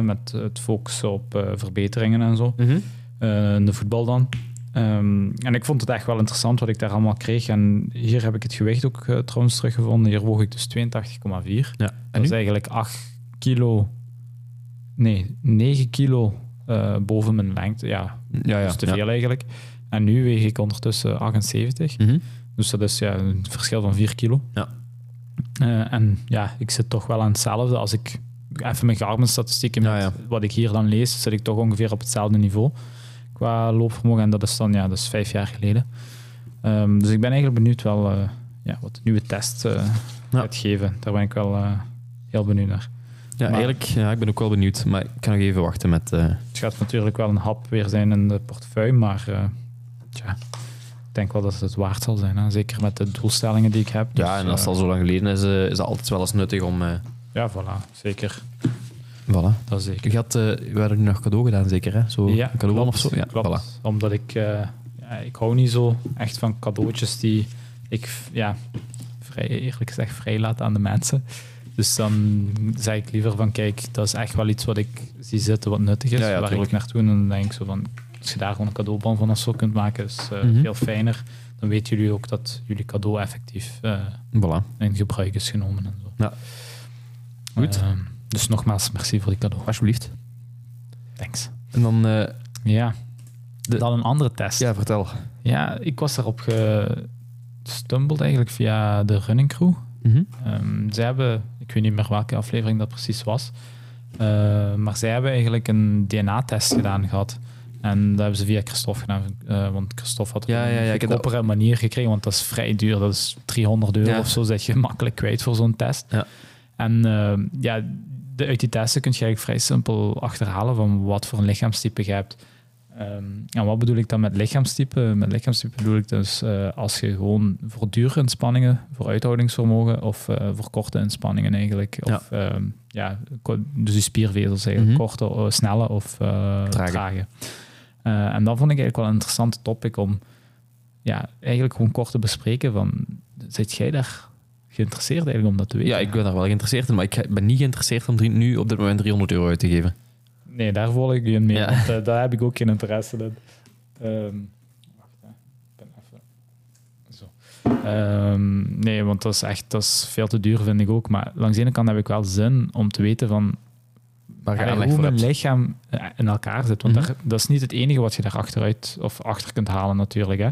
met het focussen op eh, verbeteringen en zo. Eh, in de voetbal dan. Ehm, en ik vond het echt wel interessant wat ik daar allemaal kreeg. En hier heb ik het gewicht ook eh, trouwens teruggevonden. Hier woog ik dus 82,4. Ja. Dat is eigenlijk 8 kilo... Nee, 9 kilo boven mijn lengte. Ja, Ja, ja. dus te ja. veel eigenlijk. En nu weeg ik ondertussen 78. Mhm. Dus dat is ja, een verschil van 4 kilo. Ja. En ja, ik zit toch wel aan hetzelfde. Als ik even mijn Garmin-statistieken, Ja, ja. wat ik hier dan lees, zit ik toch ongeveer op hetzelfde niveau qua loopvermogen. En dat is dan ja, dat is vijf jaar geleden. Ehm, dus ik ben eigenlijk benieuwd wel eh, ja, wat de nieuwe test Ja. gaat geven. Daar ben ik wel eh, heel benieuwd naar. Ja, Maar- eigenlijk, ja, ik ben ook wel benieuwd. Maar ik kan nog even wachten met... Het gaat natuurlijk wel een hap weer zijn in de portefeuille, maar tja, ik denk wel dat het het waard zal zijn. Hè? Zeker met de doelstellingen die ik heb. ja, Dus, en als het al zo lang geleden is, is dat altijd wel eens nuttig om... eh Ja, voilà, zeker. voilà. Dat is zeker. Je had, eh, we hadden nu nog cadeau gedaan, zeker? Hè? Zo Ja, een cadeau klopt, of zo? Ja, klopt. voilà. Omdat ik, eh, ja, ik hou niet zo echt van cadeautjes die ik, ja, vrij, eerlijk gezegd, vrij laat aan de mensen. Dus dan zeg ik liever van, kijk, dat is echt wel iets wat ik zie zitten wat nuttig is, Ja, ja, waar tuurlijk. ik naartoe. En dan denk ik zo van, als je daar gewoon een cadeaubon van of zo kunt maken, is eh, Mhm. veel fijner. Dan weten jullie ook dat jullie cadeau effectief eh, Voilà. in gebruik is genomen en zo. Ja. Goed. Ehm, dus nogmaals, merci voor die cadeau. Alsjeblieft. Thanks. En dan, eh, Ja. De- Dan een andere test. ja, vertel. Ja, ik was daarop gestumbled eigenlijk via de running crew. Mhm. Ehm, zij hebben, ik weet niet meer welke aflevering dat precies was, eh, maar zij hebben eigenlijk een DNA-test gedaan gehad. En dat hebben ze via Christophe gedaan, eh, want Christophe had Ja, ja, een ja, ik heb dat- goedkopere manier gekregen, want dat is vrij duur. Dat is 300 euro Ja. of zo, zet je makkelijk kwijt voor zo'n test. Ja. En eh, ja, de, uit die testen kun je eigenlijk vrij simpel achterhalen van wat voor een lichaamstype je hebt. Ehm, en wat bedoel ik dan met lichaamstype? Met lichaamstype bedoel ik dus eh, als je gewoon voor dure inspanningen, voor uithoudingsvermogen of eh, voor korte inspanningen eigenlijk. Of ehm, ja, ko- dus die spiervezels eigenlijk, Mhm. korte, eh, snelle of eh, Trage. trage. En dat vond ik eigenlijk wel een interessante topic om ja, eigenlijk gewoon kort te bespreken van, zit jij daar geïnteresseerd eigenlijk om dat te weten? Ja, ik ben daar wel geïnteresseerd in, maar ik ben niet geïnteresseerd om drie- nu op dit moment 300 euro uit te geven. Nee, daar volg ik je in mee, Ja. want eh, daar heb ik ook geen interesse in. Ehm, wacht, hè. ik ben even... Zo. Ehm, nee, want dat is echt dat is veel te duur, vind ik ook. Maar langs de ene kant heb ik wel zin om te weten van allee, hoe mijn lichaam eh, in elkaar zit. Want Mhm. daar- dat is niet het enige wat je daar achteruit of achter kunt halen natuurlijk. Hè.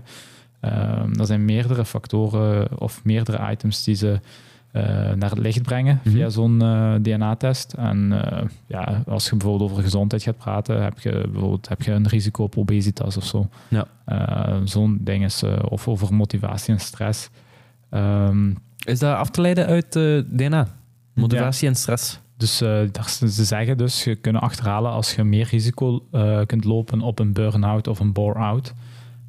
Ehm, er zijn meerdere factoren of meerdere items die ze eh, naar het licht brengen Mhm. via zo'n eh, DNA-test. En eh, ja, als je bijvoorbeeld over gezondheid gaat praten, heb je bijvoorbeeld heb je een risico op obesitas of zo. Ja. Zo'n ding is, of over motivatie en stress. Ehm, Is dat af te leiden uit DNA? Motivatie en stress? dus ze zeggen dus, je kunt achterhalen als je meer risico kunt lopen op een burn-out of een bore-out.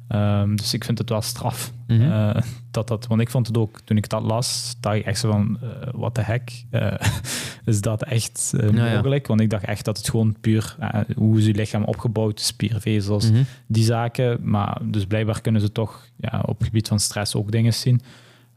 Ehm, dus ik vind het wel straf. Mhm. eh, dat dat, want ik vond het ook, toen ik dat las, dacht ik echt zo van, eh what the heck, eh, is dat echt ja. mogelijk? Want ik dacht echt dat het gewoon puur, hoe is je lichaam opgebouwd, spiervezels, Mhm. die zaken. Maar dus blijkbaar kunnen ze toch ja, op het gebied van stress ook dingen zien.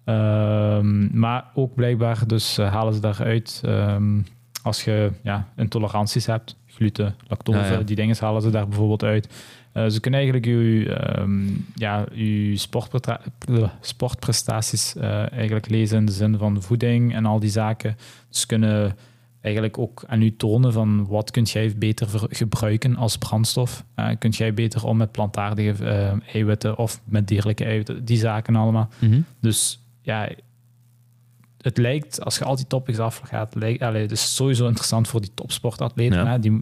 Ehm, maar ook blijkbaar dus halen ze daaruit ehm, als je ja, intoleranties hebt, gluten, lactose, ja. die dingen halen ze daar bijvoorbeeld uit. Eh, ze kunnen eigenlijk je, ehm, ja, eh, sportprestaties eh, eigenlijk lezen in de zin van voeding en al die zaken. Ze kunnen eigenlijk ook aan u tonen van wat kunt jij beter gebruiken als brandstof. Eh kunt jij beter om met plantaardige eiwitten of met dierlijke eiwitten, die zaken allemaal. Mhm. Dus ja, het lijkt, als je al die topics afgaat, lijkt, allee, het is sowieso interessant voor die topsportatleten. Ja. Die,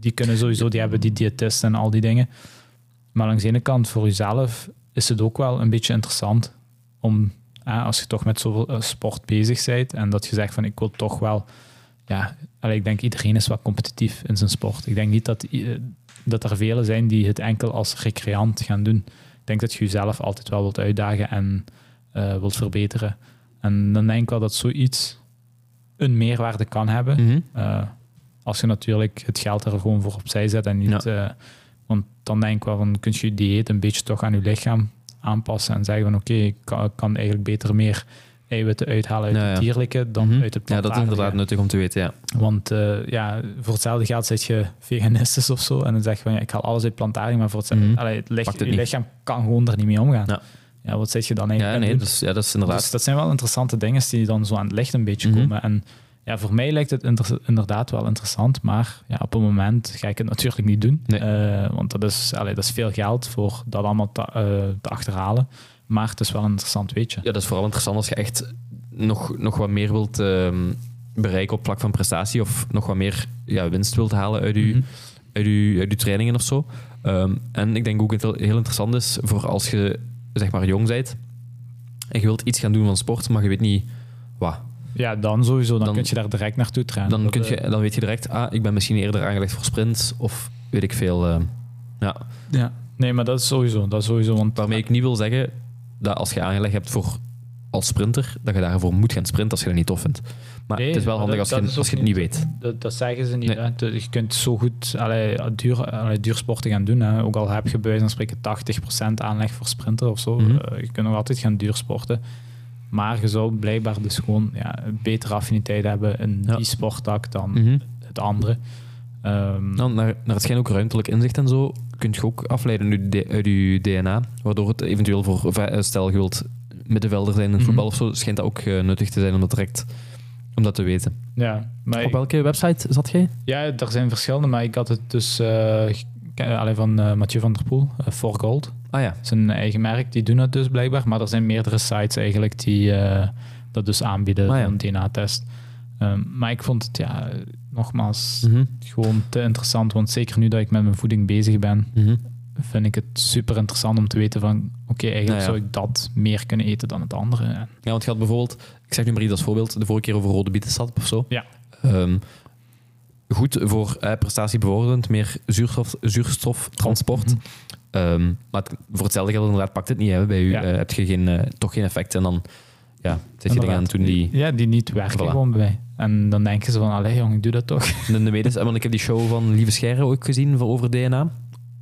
die kunnen sowieso, die hebben die diëtisten en al die dingen. Maar langs de ene kant, voor jezelf, is het ook wel een beetje interessant om, als je toch met zoveel eh, sport bezig bent en dat je zegt van ik wil toch wel, ja, ik denk iedereen is wel competitief in zijn sport. Ik denk niet dat, eh, dat er velen zijn die het enkel als recreant gaan doen. Ik denk dat je jezelf altijd wel wilt uitdagen en eh, wilt verbeteren. En dan denk ik wel dat zoiets een meerwaarde kan hebben. Mhm. Als je natuurlijk het geld er gewoon voor opzij zet en niet... want dan denk ik wel kun je je dieet een beetje toch aan je lichaam aanpassen en zeggen van oké, ik kan, eigenlijk beter meer eiwitten uithalen uit Ja, het ja. dierlijke dan Mhm. uit het Ja, dat is plantaardige. inderdaad nuttig om te weten, ja. Want eh, ja, voor hetzelfde geld zit je veganistisch of zo en dan zeg je van ja, ik haal alles uit plantaardig, maar voor hetzelfde, Mhm. allee, het lich- Pakt het je niet. lichaam kan gewoon er niet mee omgaan. Ja. Ja, wat zit je dan Ja, eigenlijk aan nee, dus, ja, dat is inderdaad. Dus dat zijn wel interessante dingen die dan zo aan het licht een beetje Mhm. komen. En ja, voor mij lijkt het inderdaad wel interessant, maar ja, op een moment ga ik het natuurlijk niet doen. Nee. Eh, want dat is, allee, dat is veel geld voor dat allemaal te, eh, te achterhalen. Maar het is wel een interessant weetje. Ja, dat is vooral interessant als je echt nog, nog wat meer wilt ehm, bereiken op vlak van prestatie of nog wat meer ja, winst wilt halen uit je, Mhm. uit je, uit je trainingen of zo. Ehm, en ik denk ook dat het heel interessant is voor als je zeg maar jong bent en je wilt iets gaan doen van sport, maar je weet niet wat. Ja, dan sowieso. Dan, Dan- kun je daar direct naartoe trainen. Dan, kun eh, je, dan weet je direct, ah, ik ben misschien eerder aangelegd voor sprints of weet ik veel. ehm, ja. ja. Nee, maar dat is sowieso. Dat is sowieso want, Waarmee ik niet wil zeggen dat als je aangelegd hebt voor als sprinter, dat je daarvoor moet gaan sprinten als je dat niet tof vindt. Maar Nee, het is wel handig dat- als, dat je, als je het niet weet. Dat, dat zeggen ze niet. Nee. Je kunt zo goed allee, duur, allee, duursporten gaan doen. Hè. Ook al heb je bij wijze van spreken 80% aanleg voor sprinten of zo. Mhm. eh, je kunt nog altijd gaan duursporten. Maar je zou blijkbaar dus gewoon ja, een betere affiniteit hebben in Ja. die sporttak dan Mhm. het andere. Ehm, Dan naar, naar het schijn ook ruimtelijk inzicht en zo kun je ook afleiden uit je, uit je DNA, waardoor het eventueel voor, eh, stel je wilt middenvelder zijn in Mhm. voetbal of zo, schijnt dat ook eh, nuttig te zijn om dat direct om dat te weten. ja, maar Op welke website zat jij? Ja, er zijn verschillende, maar ik had het dus eh, alleen van eh, Mathieu van der Poel, For Gold. Ah ja, Zijn eigen merk, die doen het dus blijkbaar. Maar er zijn meerdere sites eigenlijk die eh, dat dus aanbieden, Ah, ja. een DNA-test. Ehm, maar ik vond het, ja, nogmaals, Mhm. gewoon te interessant. Want zeker nu dat ik met mijn voeding bezig ben, Mhm. vind ik het super interessant om te weten van... Oké, eigenlijk Nou ja. zou ik dat meer kunnen eten dan het andere. Ja, want je had bijvoorbeeld, ik zeg nu maar iets als voorbeeld, de vorige keer over rode bietensap of zo. Ja. Ehm, goed voor eh, prestatiebevorderend, meer zuurstof, zuurstoftransport. Mhm. Ehm, maar het- voor hetzelfde geld inderdaad pakt het niet. Hè. Bij u Ja. eh, heb je geen, eh, toch geen effect en dan ja, zet je dingen aan het doen die... Ja, die niet werken Voilà. gewoon bij mij. En dan denken ze van, allee jong, ik doe dat toch. En de want ik heb die show van Lieve Scheire ook gezien over DNA,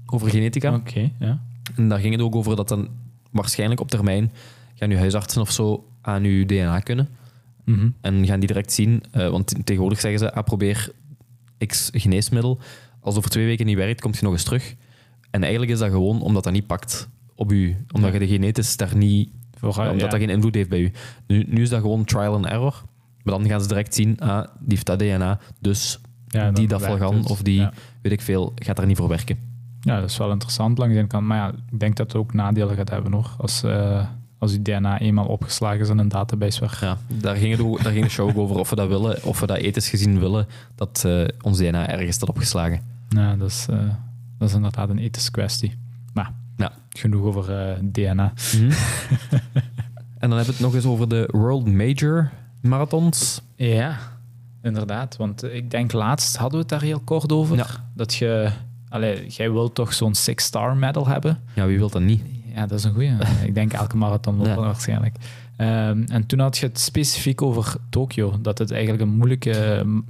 over genetica. Oké, ja. En daar ging het ook over dat dan waarschijnlijk op termijn gaan uw huisartsen of zo aan uw DNA kunnen. Mhm. En gaan die direct zien, eh, want tegenwoordig zeggen ze, ah, probeer x geneesmiddel. Als over twee weken niet werkt, komt je nog eens terug. En eigenlijk is dat gewoon omdat dat niet pakt op u. Omdat je de genetisch daar niet... Voor, omdat dat geen invloed heeft bij u. Nu, nu is dat gewoon trial and error. Maar dan gaan ze direct zien, ah, die heeft dat DNA, dus Ja, die dafalgan het. of die, Ja. weet ik veel, gaat daar niet voor werken. Ja, dat is wel interessant langs de kant. Maar ja, ik denk dat het ook nadelen gaat hebben hoor. Als, eh als je DNA eenmaal opgeslagen is in een database. Ja, daar ging, het daar ging de show ook over of we dat willen, of we dat ethisch gezien willen, dat eh, ons DNA ergens staat opgeslagen. Ja, dat is, eh, dat is inderdaad een ethische kwestie. Maar Ja. genoeg over eh, DNA. En dan hebben we het nog eens over de World Major Marathons. Ja, inderdaad. Want ik denk laatst hadden we het daar heel kort over. Ja. Dat je... Allee, jij wilt toch zo'n six-star medal hebben? Ja, wie wil dat niet? Ja, dat is een goeie. ik denk elke marathon Ja. waarschijnlijk. Ehm, en toen had je het specifiek over Tokio. Dat het eigenlijk een moeilijke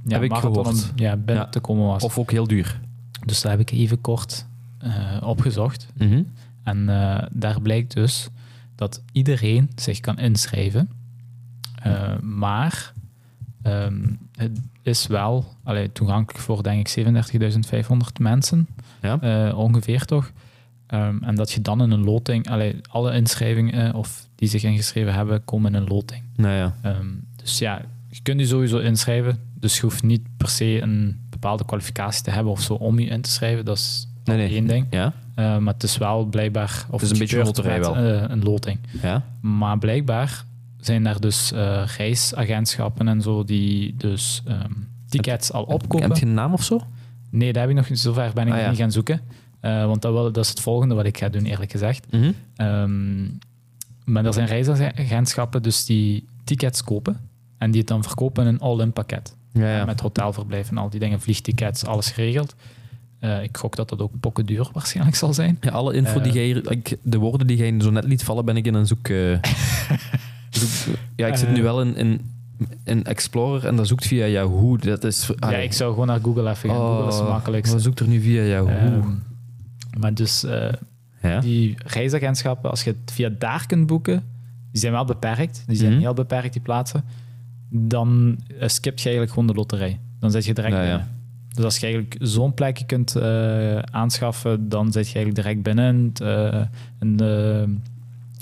ja, Heb ik marathon om ja, binnen Ja. te komen was. Of ook heel duur. Dus daar heb ik even kort eh, opgezocht. Mhm. En eh, daar blijkt dus dat iedereen zich kan inschrijven. Eh, maar ehm, het is wel allee, toegankelijk voor, denk ik, 37.500 mensen. Ja. Ongeveer toch. Ehm, en dat je dan in een loting... Allee, alle inschrijvingen of die zich ingeschreven hebben, komen in een loting. Nou ja. Ehm, dus ja, je kunt je sowieso inschrijven. Dus je hoeft niet per se een bepaalde kwalificatie te hebben of zo om je in te schrijven. Dat is Nee, één ding. Ja? Uh, maar het is wel blijkbaar... Of Het is een beetje een loterij wel. eh, een loting. Ja? Maar blijkbaar zijn er dus eh, reisagentschappen en zo die dus ehm, tickets al opkopen. Heb je een naam of zo? Nee, dat heb ik nog niet. Zover ben ik Ah, ja. niet gaan zoeken. Eh, want dat, wil, dat is het volgende wat ik ga doen, eerlijk gezegd. Mhm. Ehm, maar er zijn reisagentschappen dus die tickets kopen en die het dan verkopen in een all-in pakket. Ja, ja. Met hotelverblijf en al die dingen, vliegtickets, alles geregeld. Eh, ik gok dat dat ook pokken duur waarschijnlijk zal zijn. Ja, alle info Eh. die jij hier- ik, de woorden die jij zo net liet vallen, ben ik in een zoek. eh, zoek- ja, ik zit Eh. nu wel in, in, in Explorer en dat zoekt via Yahoo. Dat is. ja, ik zou gewoon naar Google even gaan. Google is het makkelijkste. Wat zoekt er nu via Yahoo? Ehm, maar dus eh, ja? die reisagentschappen, als je het via daar kunt boeken, die zijn wel beperkt. Die zijn Mhm. heel beperkt, die plaatsen. Dan uh, skipt je eigenlijk gewoon de loterij. Dan zit je direct Ja, ja. binnen. Dus als je eigenlijk zo'n plekje kunt eh, aanschaffen, dan zit je eigenlijk direct binnen in, het, eh, in de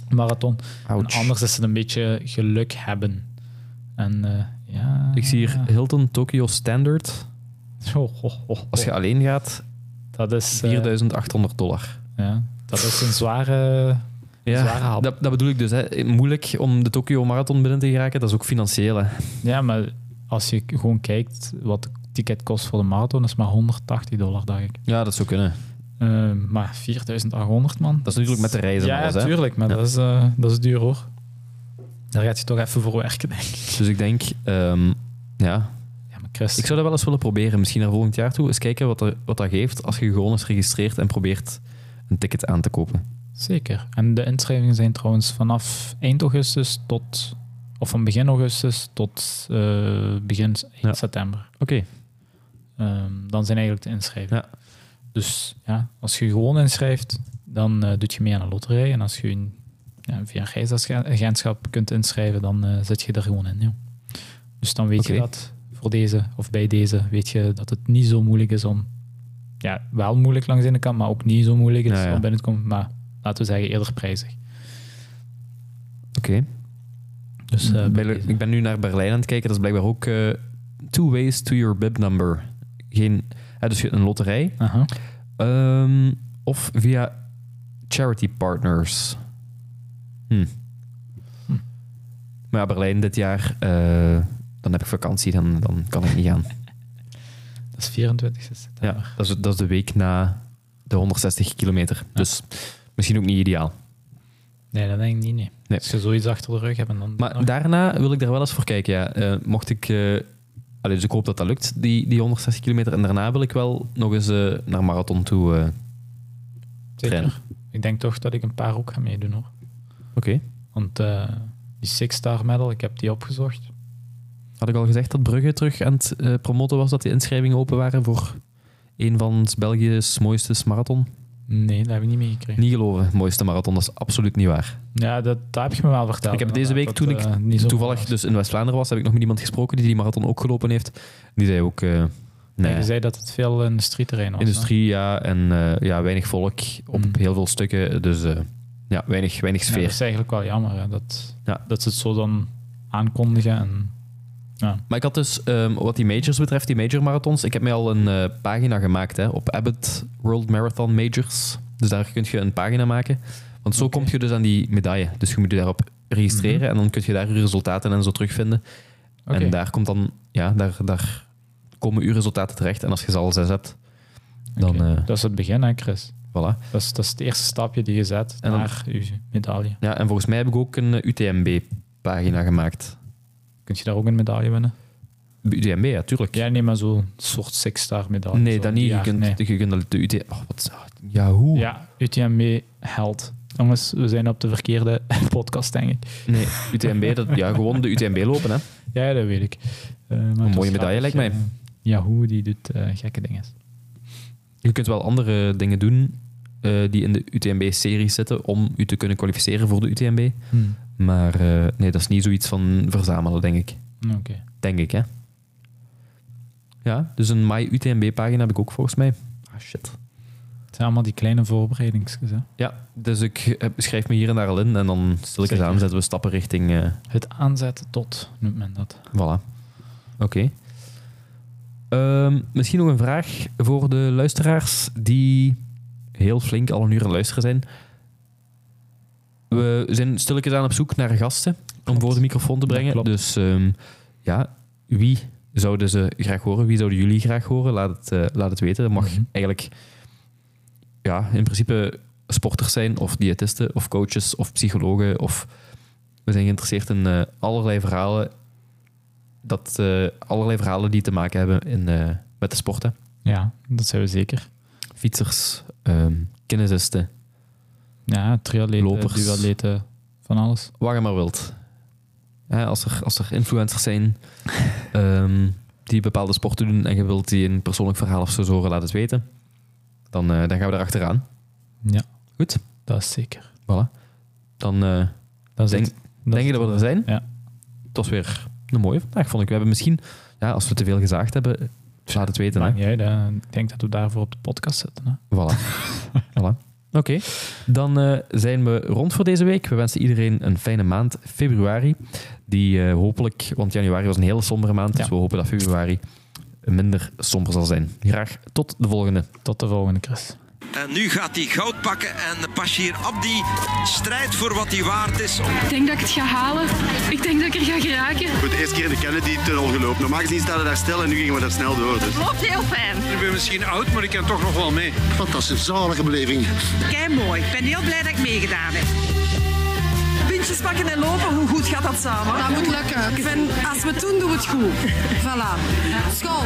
marathon. En anders is het een beetje geluk hebben. En eh, ja... Ik zie hier Hilton Tokyo Standard. Oh, oh, oh, Als je oh. alleen gaat, Dat is... eh, 4800 dollar. ja, dat is een zware... zware hap. dat, dat bedoel ik dus. Hè. Moeilijk om de Tokyo Marathon binnen te geraken, dat is ook financieel. Hè. Ja, maar als je gewoon kijkt wat de ticket kost voor de marathon, is maar 180 dollar, dacht ik. Ja, dat zou kunnen. Eh, maar 4800 man. Dat is natuurlijk met de reizen en Ja, alles. Hè. tuurlijk, maar Ja. dat, is, eh, dat is duur hoor. Daar gaat je toch even voor werken, denk ik. Dus ik denk, ehm, ja, Ja, maar Chris, ik zou dat wel eens willen proberen. Misschien naar volgend jaar toe. Eens kijken wat, er, wat dat geeft als je gewoon eens registreert en probeert een ticket aan te kopen. Zeker. En de inschrijvingen zijn trouwens vanaf eind augustus tot, of van begin augustus tot eh, begin Ja. september. Oké. Ehm, dan zijn eigenlijk de inschrijvingen. Ja. Dus ja, als je gewoon inschrijft, dan eh doe je mee aan een loterij. En als je ja, via een reisagentschap kunt inschrijven, dan eh, zit je er gewoon in. Ja. Dus dan weet je dat voor deze of bij deze, weet je dat het niet zo moeilijk is om, ja, wel moeilijk langs de ene kant, maar ook niet zo moeilijk is ja. om binnen te komen. Maar laten we zeggen, eerder prijzig. Oké. Dus eh, deze. ik ben nu naar Berlijn aan het kijken. Dat is blijkbaar ook eh, two ways to your bib number. Geen, hè, dus een loterij. Ehm, of via charity partners. Hm. Hm. Maar ja, Berlijn dit jaar, eh, dan heb ik vakantie, dan, dan kan ik niet gaan. Dat is 24 september. Ja, dat is, dat is de week na de 160 kilometer. Dus misschien ook niet ideaal. Nee, dat denk ik niet. Nee. Nee. Als je zoiets achter de rug hebt dan. Maar daarna wil ik daar wel eens voor kijken. Ja. Eh, mocht ik... eh, allee, dus ik hoop dat dat lukt, die, die 160 kilometer. En daarna wil ik wel nog eens eh, naar marathon toe trainen. Zeker. Ik denk toch dat ik een paar ook ga meedoen hoor. Oké. Want die Six Star Medal, ik heb die opgezocht. Had ik al gezegd dat Brugge terug aan het promoten was, dat de inschrijvingen open waren voor een van België's mooiste marathon? Nee, dat heb ik niet meegekregen. Niet geloven, mooiste marathon, dat is absoluut niet waar. Ja, dat, dat heb je me wel verteld. ik heb deze week, Dat, toen eh, ik zo toevallig dus in West-Vlaanderen was, heb ik nog met iemand gesproken die die marathon ook gelopen heeft. Die zei ook, eh, Nee, je zei dat het veel industrieterrein was. hè? industrie, ja, en eh, ja, weinig volk op Mm. heel veel stukken. Dus eh, ja, weinig, weinig Ja, sfeer. dat is eigenlijk wel jammer hè, dat, Ja. dat ze het zo dan aankondigen. En, ja. Maar ik had dus, ehm, wat die majors betreft, die major marathons, ik heb mij al een eh, pagina gemaakt hè, op Abbott World Marathon Majors. Dus daar kun je een pagina maken. Want zo kom je dus aan die medaille. Dus je moet je daarop registreren en dan kun je daar je resultaten en zo terugvinden. Mhm. En daar komt dan, ja, daar, daar komen uw resultaten terecht. En als je ze al zes hebt, dan, eh, dat is het begin, hè, Chris? voilà. Dat is, dat is het eerste stapje die je zet En dan- naar je medaille. Ja, en volgens mij heb ik ook een eh, UTMB-pagina gemaakt. Kun je daar ook een medaille winnen? UTMB, ja, tuurlijk. Ja, nee, maar zo'n soort Six-Star medaille. nee, dat niet. Je kunt, nee. je kunt de UTMB... Oh, wat, Yahoo. Ja, UTMB held. Jongens, we zijn op de verkeerde podcast, denk ik. Nee, UTMB, dat, ja, gewoon de UTMB lopen, hè. Ja, dat weet ik. Eh, maar het mooie medaille, grappig, lijkt mij. eh, Yahoo, die doet eh, gekke dingen. Je kunt wel andere dingen doen eh, die in de UTMB-serie zitten om u te kunnen kwalificeren voor de UTMB. Hmm. Maar eh, nee, dat is niet zoiets van verzamelen, denk ik. Oké. Denk ik, hè. Ja, dus een My UTMB-pagina heb ik ook volgens mij. Ah, shit. Het zijn allemaal die kleine voorbereidingsjes. Hè? Ja, dus ik heb- schrijf me hier en daar al in en dan stilletjes Zeker. aan zetten we stappen richting... eh, Het aanzetten tot, noemt men dat. Voilà. Oké. Ehm, misschien nog een vraag voor de luisteraars die heel flink al een uur aan luisteren zijn. We zijn stilletjes aan op zoek naar gasten om voor de microfoon te brengen. dus ehm, ja, wie zouden ze graag horen? Wie zouden jullie graag horen? Laat het, eh, laat het weten. Dat mag Mhm. eigenlijk ja, in principe sporters zijn of diëtisten of coaches of psychologen of we zijn geïnteresseerd in eh, allerlei verhalen dat eh, allerlei verhalen die te maken hebben in, met de sporten. Ja, dat zijn we zeker. Fietsers, ehm kinesisten, Ja, triatleten, Lopers. duatleten, van alles. waar je maar wilt. Hè, als, er, als er influencers zijn ehm, die bepaalde sporten doen en je wilt die een persoonlijk verhaal of zo horen, laat het weten. Dan, eh, dan gaan we erachteraan. Ja, Goed, dat is zeker. voilà. Dan eh, Dat denk, het. Dat denk je dat we er zijn. Ja. Het was weer een mooie vandaag, vond ik. We hebben misschien, ja, als we te veel gezaagd hebben, laat het weten. Hè. Hè. Ik denk dat we daarvoor op de podcast zitten. Hè. Voilà. voilà. Oké, dan eh, zijn we rond voor deze week. We wensen iedereen een fijne maand, februari. Die eh, hopelijk, want januari was een hele sombere maand, dus we hopen dat februari minder somber zal zijn. Graag tot de volgende. Tot de volgende, Chris. En nu gaat hij goud pakken en Bashir Abdi strijdt voor wat hij waard is. Ik denk dat ik het ga halen. Ik denk dat ik er ga geraken. Goed, de eerste keer in de Kennedy-tunnel gelopen. Normaal gezien staan we daar stil en nu gingen we daar snel door. Dus. Loopt heel fijn. Ik ben misschien oud, maar ik kan toch nog wel mee. Fantastisch, zalige beleving. Kei mooi. Ik ben heel blij dat ik meegedaan heb. Puntjes pakken en lopen, hoe goed gaat dat samen? Dat moet lukken. Ik vind, als we het doen, doen we het goed. Voilà. School.